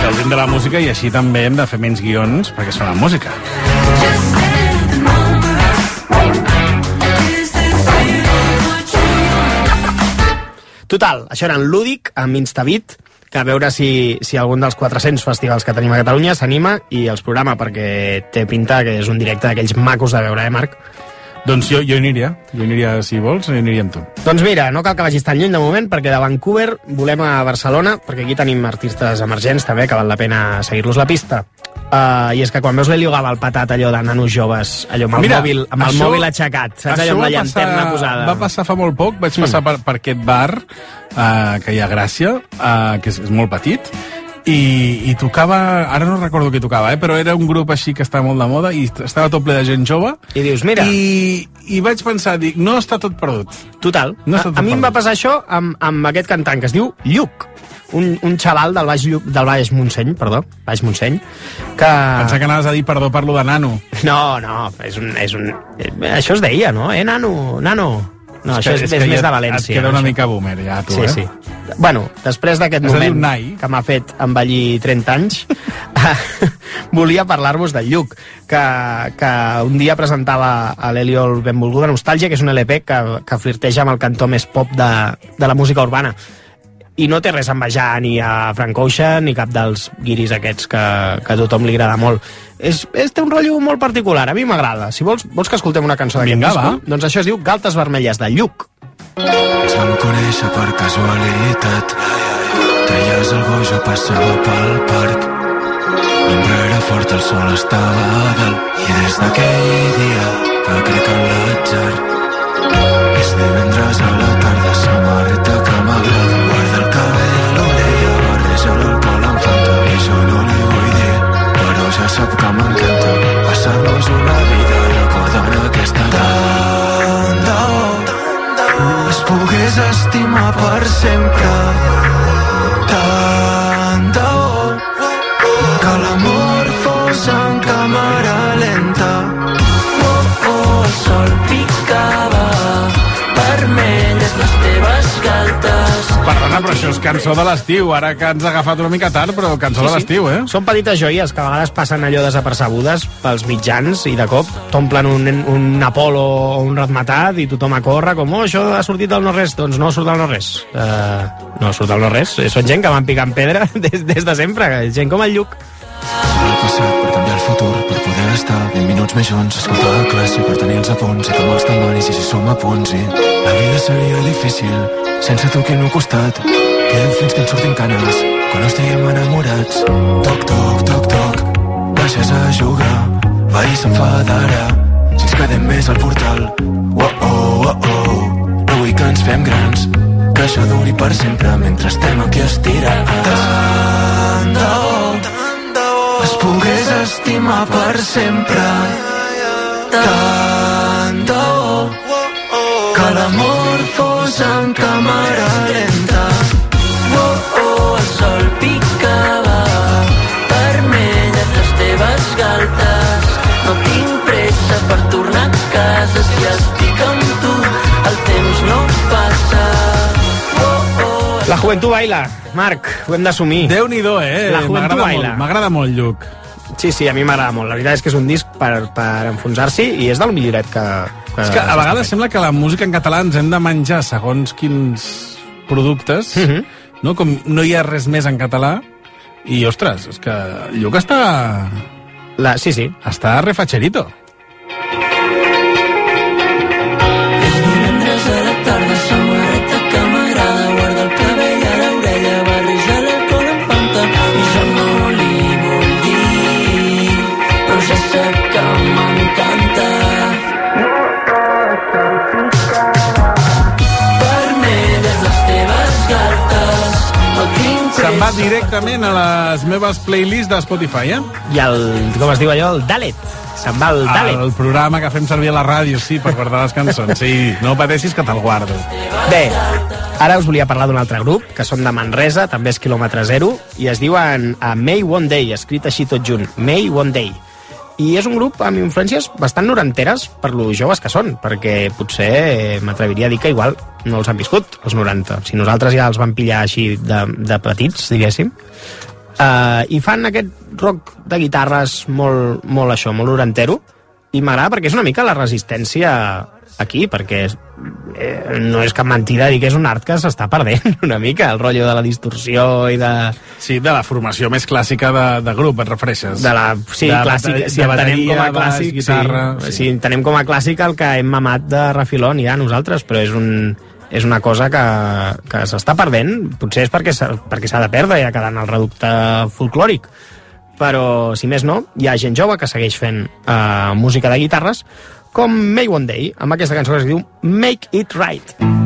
gaudint de la música i així també hem de fer menys guions perquè sona música. Total, això era en Lúdic, amb Instabit, que a veure si, si algun dels 400 festivals que tenim a Catalunya s'anima i els programa, perquè té pinta que és un directe d'aquells macos de veure, eh, Marc? Doncs jo, jo hi aniria. Jo hi aniria, si vols, hi aniria amb tu. Doncs mira, no cal que vagis tan lluny de moment, perquè de Vancouver volem a Barcelona, perquè aquí tenim artistes emergents també, que val la pena seguir-los la pista. Uh, I és que quan veus l'Helio Gava al patat allò de nanos joves, allò amb el, Mira, mòbil, amb el això- mòbil aixecat, saps allò amb la va llanterna passar- posada? Va passar fa molt poc, vaig Mm. passar per, per aquest bar uh, que hi ha a Gràcia, uh, que és, és molt petit, i, i tocava, ara no recordo què tocava, eh, però era un grup així que estava molt de moda i estava tot ple de gent jove. I dius, mira... I, i vaig pensar, dic, no està tot perdut. Total. No a, a mi em perdut. va passar això amb, amb aquest cantant que es diu Lluc, un, un xaval del Baix, del Baix Montseny, perdó, Baix Montseny, que... Pensava que anaves a dir, perdó, parlo de nano. No, no, és un, és un... eh, Això es deia, no? Eh, nano, nano. No, És això que- és, és és, que més ja de València. et queda una això. mica boomer, ja, tu, sí, eh? Sí, Bueno, després d'aquest moment nai. que m'ha fet envellir 30 anys, volia parlar-vos del Lluc, que, que un dia presentava a l'Helio el Benvolguda Nostàlgia, que és un LP que, que flirteja amb el cantó més pop de, de la música urbana i no té res a envejar ni a Frank Ocean ni cap dels guiris aquests que, que a tothom li agrada molt. És, és, té un rotllo molt particular, a mi m'agrada. Si vols, vols que escoltem una cançó d'aquest disco, va. doncs això es diu Galtes Vermelles, de Lluc. Ens vam conèixer per casualitat. Treies el boix o passava pel parc. L'ombra era fort, el sol estava a dalt. I des d'aquell dia que crec en l'atzar. És divendres a la pogués estimar per sempre Perdona, però això és cançó de l'estiu, ara que ens ha agafat una mica tard, però cançó de l'estiu, eh? Són petites joies que a vegades passen allò desapercebudes pels mitjans i de cop t'omplen un, un Apolo o un Razmetat i tothom a córrer com, oh, això ha sortit del no-res. Doncs no surt del no-res. Uh, no surt del no-res. Són gent que van picant pedra des, des de sempre. Gent com el Lluc. El passat per canviar el futur per poder estar 20 minuts més junts escoltar la classe per tenir els apunts i que molts demanis i si som a punts i la vida seria difícil sense tu aquí al meu costat. Queden fins que ens surtin canes quan no estiguem enamorats. Toc, toc, toc, toc baixes a jugar veí s'enfadarà. Si ens quedem més al portal oh, oh, oh, oh no vull que ens fem grans que això duri per sempre mentre estem aquí estirats. Tant de bo pogués estimar per sempre. Tant de bo que l'amor fos en càmera lenta. Oh, oh, el sol picava vermelles les teves galtes. No tinc pressa per tornar a casa si estic La joventut baila. Marc, ho hem d'assumir. Déu-n'hi-do, eh? La joventut baila. M'agrada molt, Lluc. Sí, sí, a mi m'agrada molt. La veritat és que és un disc per, per enfonsar-s'hi i és del milloret que... que És que a vegades sembla que la música en català ens hem de menjar segons quins productes, Mhm. no? Com no hi ha res més en català, i, ostres, és que Lluc està... La, sí, sí. Està refacherito. Directament a les meves playlists de Spotify, eh? I el, com es diu allò, el Dalet. Se'n va el Dalet. El programa que fem servir a la ràdio, sí, per guardar les cançons. Sí, no pateixis que te'l guardo. Bé, ara us volia parlar d'un altre grup, que són de Manresa, també és quilòmetre zero, i es diuen a May One Day, escrit així tot junt, May One Day. I és un grup amb influències bastant noranteres per lo joves que són, perquè potser eh, m'atreviria a dir que igual no els han viscut, els 90. Si nosaltres ja els vam pillar així de, de petits, diguéssim. Uh, I fan aquest rock de guitarres molt, molt això, molt orantero, i m'agrada perquè és una mica la resistència aquí, perquè és, eh, no és cap mentida dir que és un art que s'està perdent una mica, el rotllo de la distorsió i de... Sí, de la formació més clàssica de, de grup, et refereixes? De la, sí, de, clàssic, de, si de entenem com a bateria, clàssic, baix, guitarra... sí, sí. entenem com a clàssic el que hem mamat de Rafilon ja nosaltres, però és un és una cosa que, que s'està perdent potser és perquè s'ha perquè s'ha de perdre ja quedant el reducte folclòric però si més no, hi ha gent jove que segueix fent uh, música de guitarres com May One Day, amb aquesta cançó que es diu Make It Right. all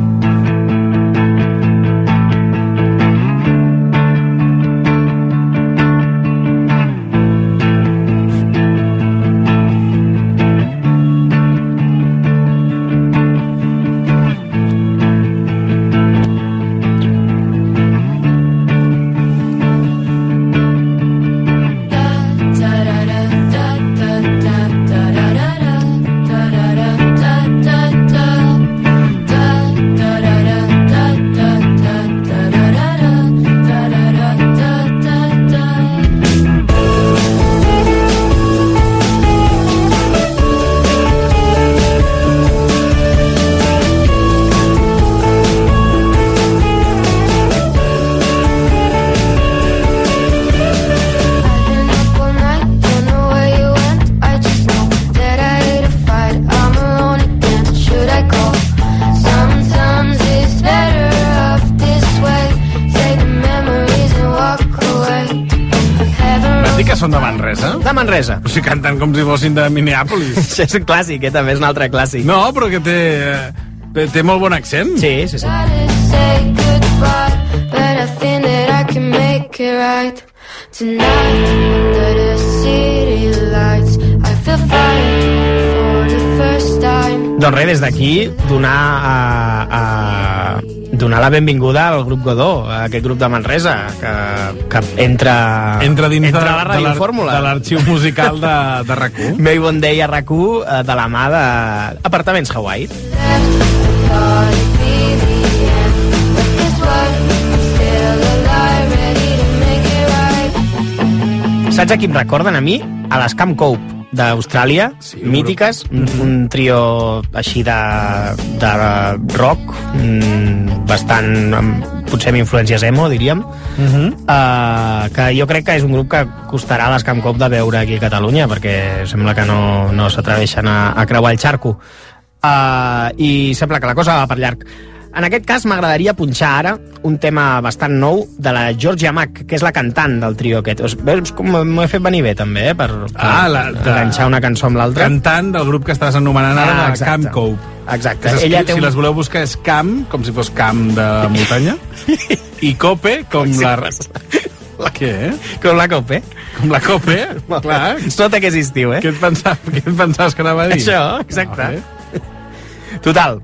de Manresa? De Manresa. O sigui, canten com si fossin de Minneapolis. Això és un clàssic, eh? també és un altre clàssic. No, però que té, té, té molt bon accent. Sí, sí, sí. Tonight, under the city lights, I feel fine. Doncs res, des d'aquí, donar, a, a, donar la benvinguda al grup Godó, a aquest grup de Manresa, que, que entra, Entra dins entra de, la de Radio Fórmula. de l'arxiu musical de, de RAC1. May One Day a rac de la mà Hawaii. Make it right. Saps a qui em recorden a mi? A les Camp Cope d'Austràlia, sí, mítiques, un, un trio així de, de rock, mm, bastant, amb, potser amb influències emo, diríem, Uh -huh. uh, que jo crec que és un grup que costarà a les Camp Cop de veure aquí a Catalunya, perquè sembla que no, no s'atreveixen a, a creuar el xarco. Uh, I sembla que la cosa va per llarg. En aquest cas m'agradaria punxar ara un tema bastant nou de la Georgia Mac, que és la cantant del trio aquest. Us- Veus com m'ho he fet venir bé, també, eh? Per, per Ah, la- de- enganxar una cançó amb l'altra. Cantant del grup que estàs anomenant ara, Ah, de. Camp Cope. Exacte. Que s'escriu, Ella té Si un- les voleu buscar és Camp, com si fos camp de muntanya, i Cope, com la... La què? Com la Cope. Com la Cope, clar. Es nota que és estiu, eh? Què et, pensaves, què et pensaves que anava a dir? Això, exacte. Ah. Total,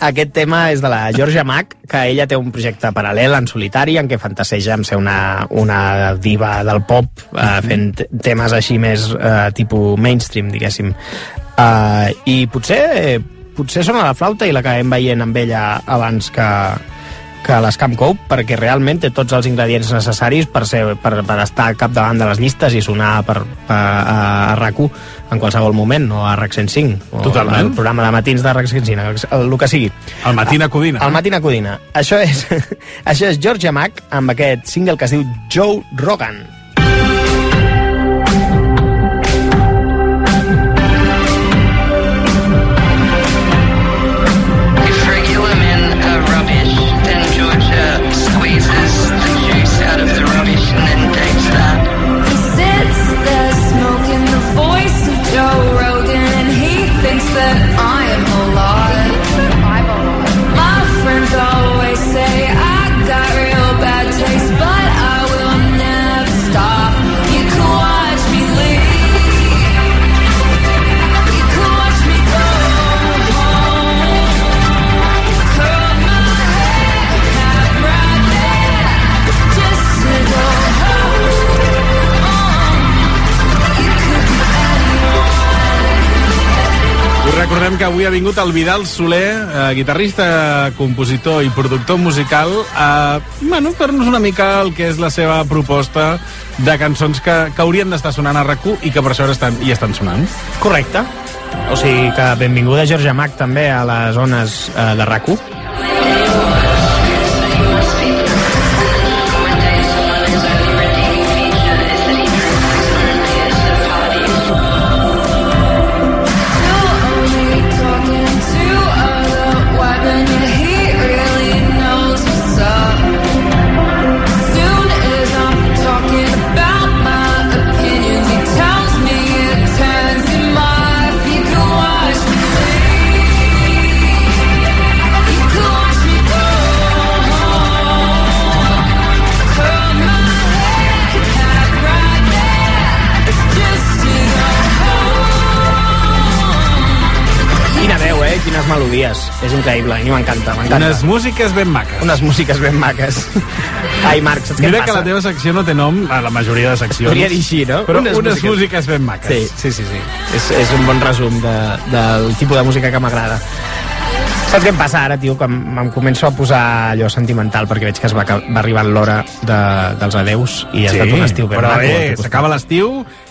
aquest tema és de la Georgia Mac, que ella té un projecte paral·lel en solitari en què fantaseja amb ser una, una diva del pop, eh, fent te- temes així més eh, tipus mainstream, diguéssim. Eh, I potser, potser sona la flauta i l'acabem veient amb ella abans que, que Camp Cope, perquè realment té tots els ingredients necessaris per, ser, per, per estar al capdavant de les llistes i sonar per, per, a, a RAC1 en qualsevol moment, o a RAC 105 o Totalment. el programa de matins de RAC 105 el, el que sigui El Matina Codina. el Matina Codina això és, això és Georgia Mac amb aquest single que es diu Joe Rogan que avui ha vingut el Vidal Soler, eh, guitarrista, compositor i productor musical, a bueno, fer-nos una mica el que és la seva proposta de cançons que, que haurien d'estar sonant a rac i que per això estan, hi estan sonant. Correcte. O sigui que benvinguda Georgia Mac també a les zones eh, de rac increïble, a mi m'encanta, m'encanta. Unes músiques ben maques. Unes músiques ben maques. Ai, Marc, saps què em Mira que la teva secció no té nom, a la majoria de seccions. Podria dir així, no? Però unes, unes músiques... ben maques. Sí, sí, sí. sí. És, és un bon resum de, del tipus de música que m'agrada. Saps què em passa ara, tio? Que em, començo a posar allò sentimental perquè veig que es va, va arribant l'hora de, dels adeus i ha estat un estiu ben però maco. teu costat. s'acaba l'estiu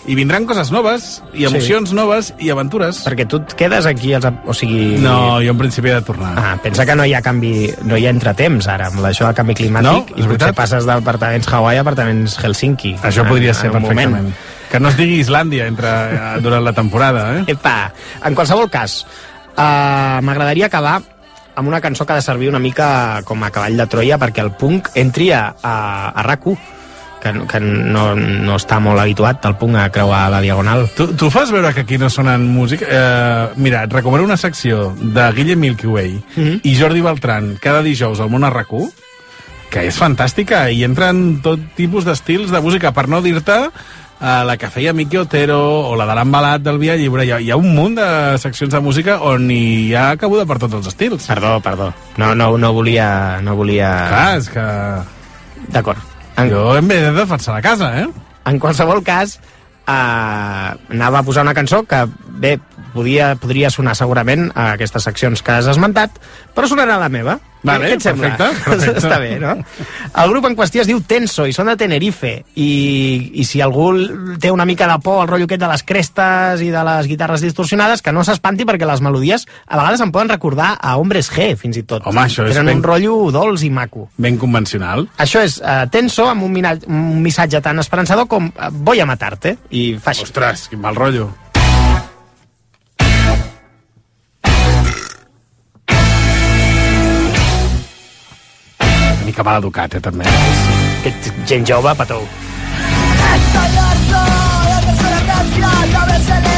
i vindran coses noves, i emocions Sí. noves, i aventures. Perquè tu et quedes aquí, als, o sigui... No, jo en principi he de tornar. Ah, pensa que no hi ha canvi, no hi ha entretemps ara amb això del canvi climàtic No? i potser veritat? passes d'apartaments Hawaii a apartaments Helsinki. Això en- podria en ser un moment. perfectament. Que no es digui Islàndia entre, eh, durant la temporada, eh? Epa, en qualsevol cas, uh, m'agradaria acabar amb una cançó que ha de servir una mica com a cavall de Troia perquè el punk entri a, a, a rac que, que no, no està molt habituat el punk a creuar la diagonal. Tu, tu fas veure que aquí no sonen música... Eh, mira, et recomano una secció de Guille Milky Way Mhm. i Jordi Beltran cada dijous al món a rac que és fantàstica i entren tot tipus d'estils de música, per no dir-te eh, la que feia Miki Otero o la de l'embalat del Via Lliure. Hi ha, hi ha un munt de seccions de música on hi ha cabuda per tots els estils. Perdó, perdó. No, no, no volia... No volia... Clar, és que... D'acord. Jo em ve de defensar la casa, eh? En qualsevol cas, eh, anava a posar una cançó que, bé, podia, podria sonar segurament a aquestes seccions que has esmentat, però sonarà la meva. Vale, Què et sembla? perfecte, perfecte. Està bé, no? El grup en qüestió es diu Tenso i són de Tenerife i, i si algú té una mica de por al rotllo aquest de les crestes i de les guitarres distorsionades, que no s'espanti perquè les melodies a vegades em poden recordar a Hombres G, fins i tot. Home, això és Tenen ben- un rotllo dolç i maco. Ben convencional. Això és uh, tenso amb un, un missatge tan esperançador com uh, voy a matarte i fa així. Ostres, quin mal rotllo. Mica mal educat, eh, també. Aquest gent jove, petó. Harto de tercera gracia y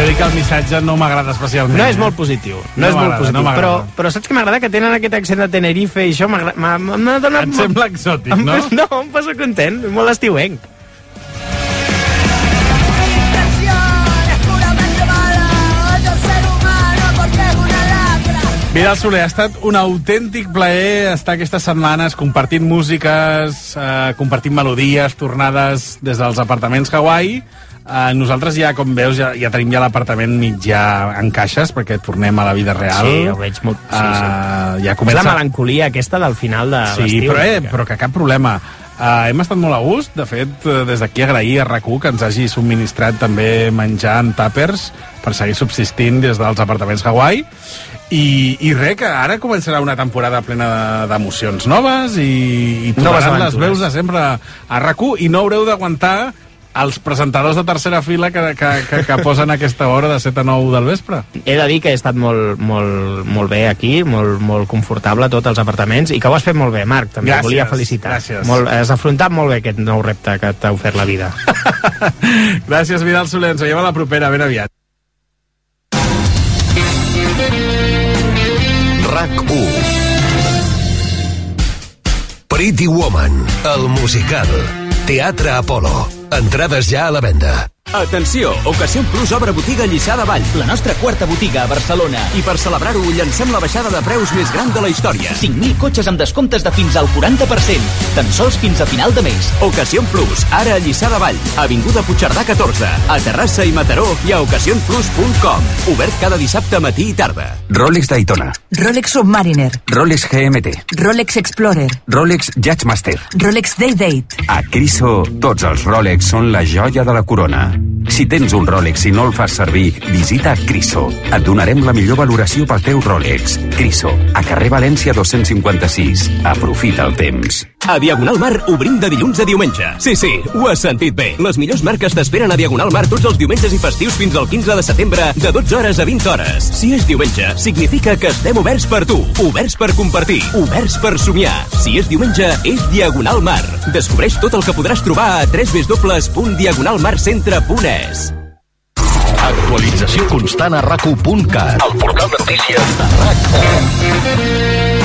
He de dir que el missatge no m'agrada especialment. No és eh? molt positiu, no, No és molt positiu, no però, però saps que m'agrada que tenen aquest accent de Tenerife i això m'agrada... m'ha- donat... Et sembla exòtic, em, no? No, em posa content, molt estiuenc. Vidal Soler, ha estat un autèntic plaer estar aquestes setmanes compartint músiques, eh, compartint melodies, tornades des dels apartaments Hawaii. Eh, nosaltres ja, com veus, ja, ja tenim ja l'apartament mig ja en caixes, perquè tornem a la vida real. Sí, ho veig molt... Sí, sí. Eh, ja És comença... la melancolia aquesta del final de Sí, l'estiu. però, eh, però que cap problema. Uh, hem estat molt a gust, de fet, des d'aquí agrair a rac que ens hagi subministrat també menjar en tàpers per seguir subsistint des dels apartaments Hawaii. I, i res, que ara començarà una temporada plena de- d'emocions noves i, i tornaran les veus de sempre a rac i no haureu d'aguantar els presentadors de tercera fila que, que, que, que posen a aquesta hora de 7 a 9 del vespre. He de dir que he estat molt, molt, molt bé aquí, molt, molt confortable a tots els apartaments, i que ho has fet molt bé, Marc, també Gràcies, volia felicitar. gràcies. Molt, has afrontat molt bé aquest nou repte que t'ha ofert la vida. Gràcies, Vidal Soler. Ens veiem a la propera, ben aviat. RAC1 Pretty Woman, el musical. Teatre Apolo. Entrades ja a la venda. Atenció! Ocasió Plus obre botiga a Lliçà de Vall. La nostra quarta botiga a Barcelona. I per celebrar-ho, llancem la baixada de preus més gran de la història. 5.000 cotxes amb descomptes de fins al 40%. Tan sols fins a final de mes. Ocasió Plus, ara a Lliçà de Vall. Avinguda Puigcerdà 14. A Terrassa i Mataró i a ocasionplus.com. Obert cada dissabte matí i tarda. Rolex Daytona, Rolex Submariner, Rolex GMT, Rolex Explorer, Rolex Judgemaster. Rolex Day Date. A Criso, tots els Rolex són la joia de la corona. Si tens un Rolex i no el fas servir, visita Criso. Et donarem la millor valoració pel teu Rolex. Criso, a carrer València 256. Aprofita el temps. A Diagonal Mar obrim de dilluns a diumenge. Sí, sí, ho has sentit bé. Les millors marques t'esperen a Diagonal Mar tots els diumenges i festius fins al 15 de setembre de 12 hores a 20 hores. Si és diumenge, significa que estem oberts per tu, oberts per compartir, oberts per somiar. Si és diumenge, és Diagonal Mar. Descobreix tot el que podràs trobar a www.diagonalmarcentre.es. Actualització constant a rac1.cat. El portal de notícies de RAC1.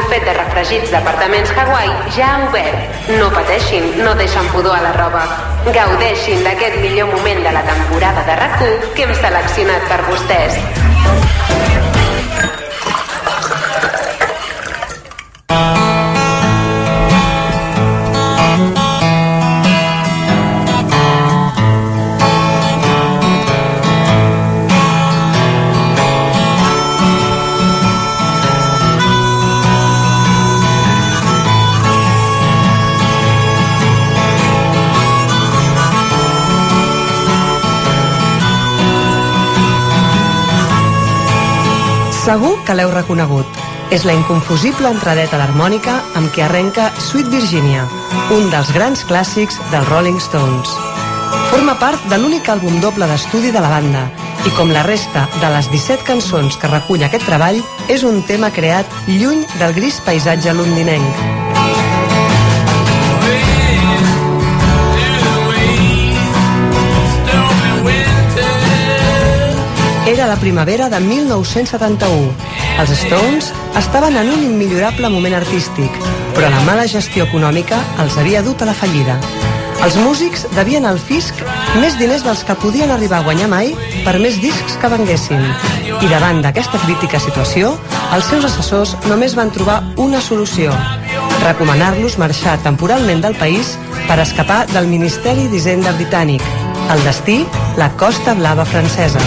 Bufet de refregits d'apartaments Hawaii ja ha obert. No pateixin, no deixen pudor a la roba. Gaudeixin d'aquest millor moment de la temporada de rac que hem seleccionat per vostès. Segur que l'heu reconegut. És la inconfusible entradeta d'harmònica amb què arrenca Sweet Virginia, un dels grans clàssics dels Rolling Stones. Forma part de l'únic àlbum doble d'estudi de la banda i com la resta de les 17 cançons que recull aquest treball, és un tema creat lluny del gris paisatge londinenc. Era la primavera de 1971. Els Stones estaven en un immillorable moment artístic, però la mala gestió econòmica els havia dut a la fallida. Els músics devien al fisc més diners dels que podien arribar a guanyar mai per més discs que venguessin. I davant d'aquesta crítica situació, els seus assessors només van trobar una solució, recomanar-los marxar temporalment del país per escapar del Ministeri d'Hisenda britànic. El destí, la Costa Blava francesa.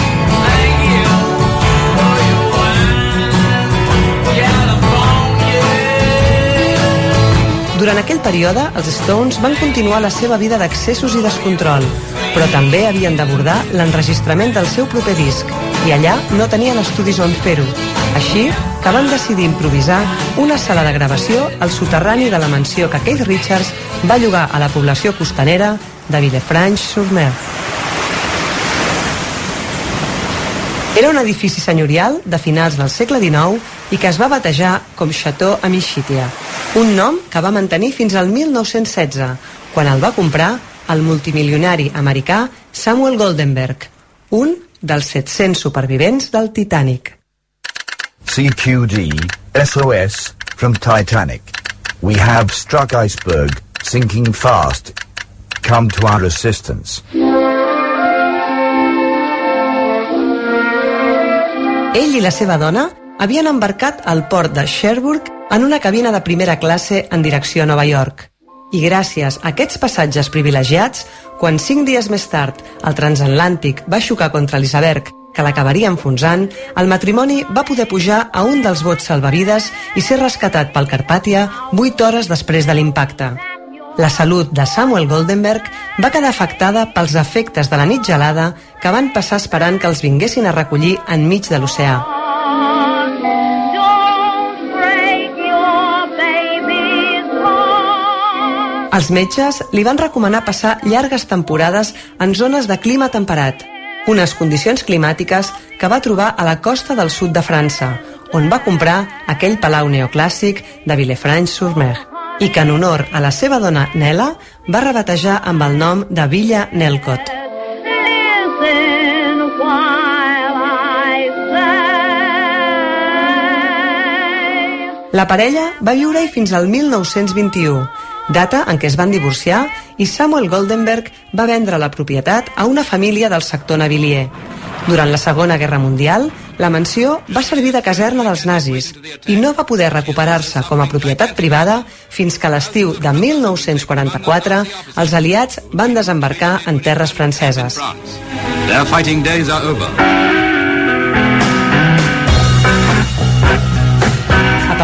Durant aquell període, els Stones van continuar la seva vida d'accessos i descontrol, però també havien d'abordar l'enregistrament del seu proper disc, i allà no tenien estudis on fer-ho. Així que van decidir improvisar una sala de gravació al soterrani de la mansió que Keith Richards va llogar a la població costanera de Villefranche-sur-Mer. Era un edifici senyorial de finals del segle XIX i que es va batejar com Chateau Amichitia, un nom que va mantenir fins al 1916, quan el va comprar el multimilionari americà Samuel Goldenberg, un dels 700 supervivents del Titanic. CQD SOS from Titanic. We have struck iceberg, sinking fast. Come to our assistance. Ell i la seva dona havien embarcat al port de Cherbourg en una cabina de primera classe en direcció a Nova York. I gràcies a aquests passatges privilegiats, quan cinc dies més tard el transatlàntic va xocar contra l'iceberg que l'acabaria enfonsant, el matrimoni va poder pujar a un dels bots salvavides i ser rescatat pel Carpàtia 8 hores després de l'impacte. La salut de Samuel Goldenberg va quedar afectada pels efectes de la nit gelada que van passar esperant que els vinguessin a recollir enmig de l'oceà. Els metges li van recomanar passar llargues temporades en zones de clima temperat, unes condicions climàtiques que va trobar a la costa del sud de França, on va comprar aquell palau neoclàssic de Villefranche-sur-Mer i que en honor a la seva dona Nela va rebatejar amb el nom de Villa Nelcot. La parella va viure-hi fins al 1921, data en què es van divorciar i Samuel Goldenberg va vendre la propietat a una família del sector navilier. Durant la Segona Guerra Mundial, la mansió va servir de caserna dels nazis i no va poder recuperar-se com a propietat privada fins que a l'estiu de 1944 els aliats van desembarcar en terres franceses. Their fighting days are over.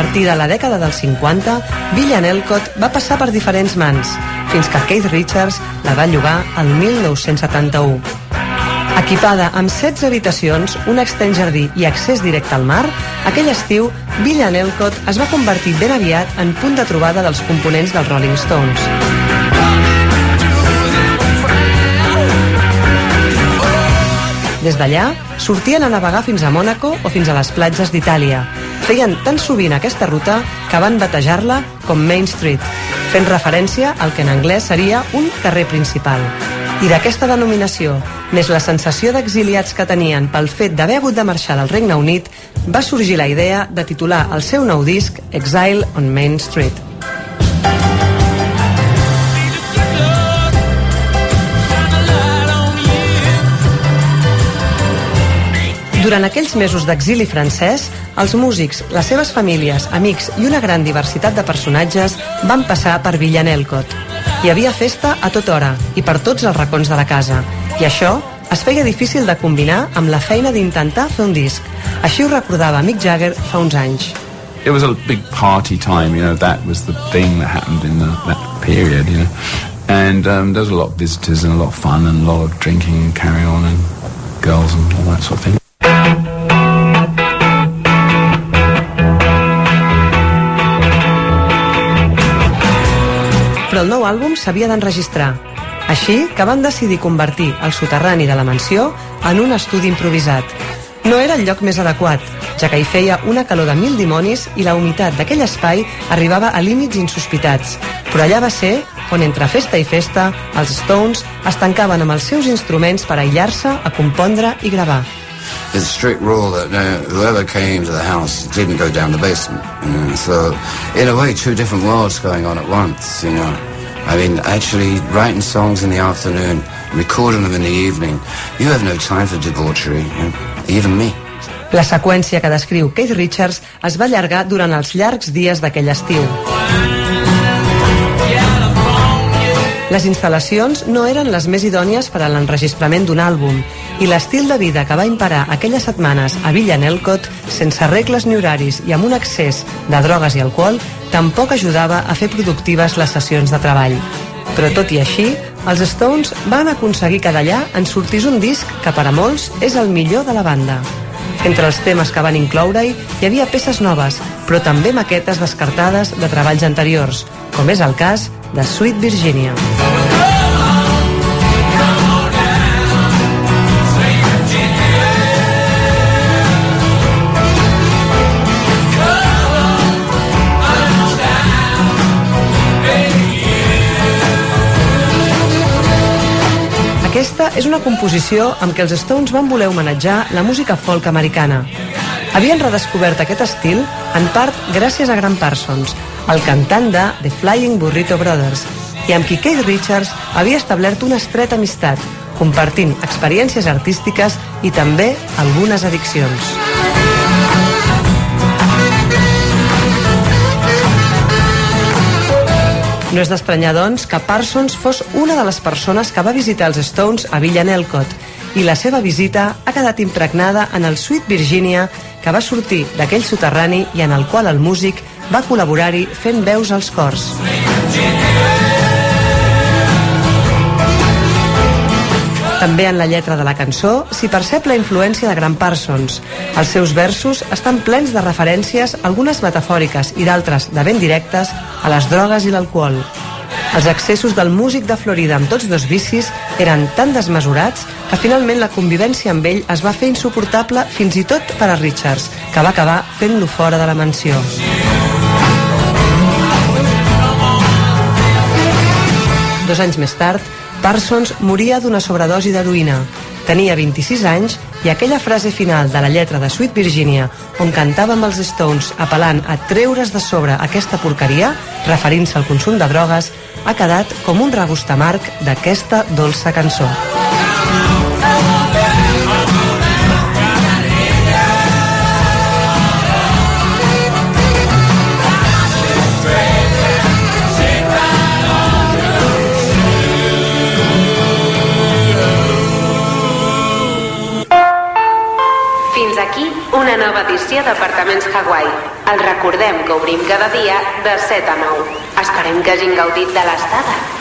Partir de la dècada dels 50, Villa Nelcott va passar per diferents mans, fins que Keith Richards la va llogar el 1971. Equipada amb 16 habitacions, un extens jardí i accés directe al mar, aquell estiu, Villa Nelcott es va convertir ben aviat en punt de trobada dels components dels Rolling Stones. Des d'allà, sortien a navegar fins a Mònaco o fins a les platges d'Itàlia. Feien tan sovint aquesta ruta que van batejar-la com Main Street, fent referència al que en anglès seria un carrer principal. I d'aquesta denominació, més la sensació d'exiliats que tenien pel fet d'haver hagut de marxar del Regne Unit, va sorgir la idea de titular el seu nou disc Exile on Main Street. Durant aquells mesos d'exili francès, els músics, les seves famílies, amics i una gran diversitat de personatges van passar per Villa Nelcott. Hi havia festa a tota hora i per tots els racons de la casa. I això es feia difícil de combinar amb la feina d'intentar fer un disc. Així ho recordava Mick Jagger fa uns anys. It was a big party time, you know, that was the thing that happened in the, that period, you know. And um, there was a lot of visitors and a lot of fun and a lot of drinking and carry on and girls and all that sort of thing. El nou àlbum s'havia d'enregistrar. Així que van decidir convertir el soterrani de la mansió en un estudi improvisat. No era el lloc més adequat, ja que hi feia una calor de mil dimonis i la humitat d'aquell espai arribava a límits insospitats. Però allà va ser on entre festa i festa els Stones es tancaven amb els seus instruments per aïllar-se a compondre i gravar. There's a strict rule that uh, whoever came to the house didn't go down the basement. You know? So, in a way, two different worlds going on at once, you know. I mean, actually, writing songs in the afternoon, recording them in the evening, you have no time for debauchery, even me. La seqüència que descriu Keith Richards es va allargar durant els llargs dies d'aquell estiu. Les instal·lacions no eren les més idònies per a l'enregistrament d'un àlbum i l'estil de vida que va imparar aquelles setmanes a Villa Nelcott, sense regles ni horaris i amb un excés de drogues i alcohol, tampoc ajudava a fer productives les sessions de treball. Però tot i així, els Stones van aconseguir que d'allà en sortís un disc que per a molts és el millor de la banda. Entre els temes que van incloure-hi hi havia peces noves, però també maquetes descartades de treballs anteriors, com és el cas de Sweet Virginia. Aquesta és una composició amb què els Stones van voler homenatjar la música folk americana. Havien redescobert aquest estil en part gràcies a Grant Parsons, el cantant de The Flying Burrito Brothers, i amb qui Keith Richards havia establert una estreta amistat, compartint experiències artístiques i també algunes addiccions. No és d'estranyar, doncs, que Parsons fos una de les persones que va visitar els Stones a Villa Nelcott i la seva visita ha quedat impregnada en el Sweet Virginia que va sortir d'aquell soterrani i en el qual el músic va col·laborar-hi fent veus als cors. També en la lletra de la cançó s'hi percep la influència de Grant Parsons. Els seus versos estan plens de referències, algunes metafòriques i d'altres de ben directes, a les drogues i l'alcohol. Els excessos del músic de Florida amb tots dos vicis eren tan desmesurats que finalment la convivència amb ell es va fer insuportable fins i tot per a Richards, que va acabar fent-lo fora de la mansió. Dos anys més tard, Parsons moria d'una sobredosi d'heroïna. Tenia 26 anys i aquella frase final de la lletra de Sweet Virginia, on cantava amb els Stones apel·lant a treure's de sobre aquesta porqueria, referint-se al consum de drogues, ha quedat com un regust amarg d'aquesta dolça cançó. Nova edició d'Apartaments Hawaii. El recordem que obrim cada dia de 7 a 9. Esperem que hagin gaudit de l'estada.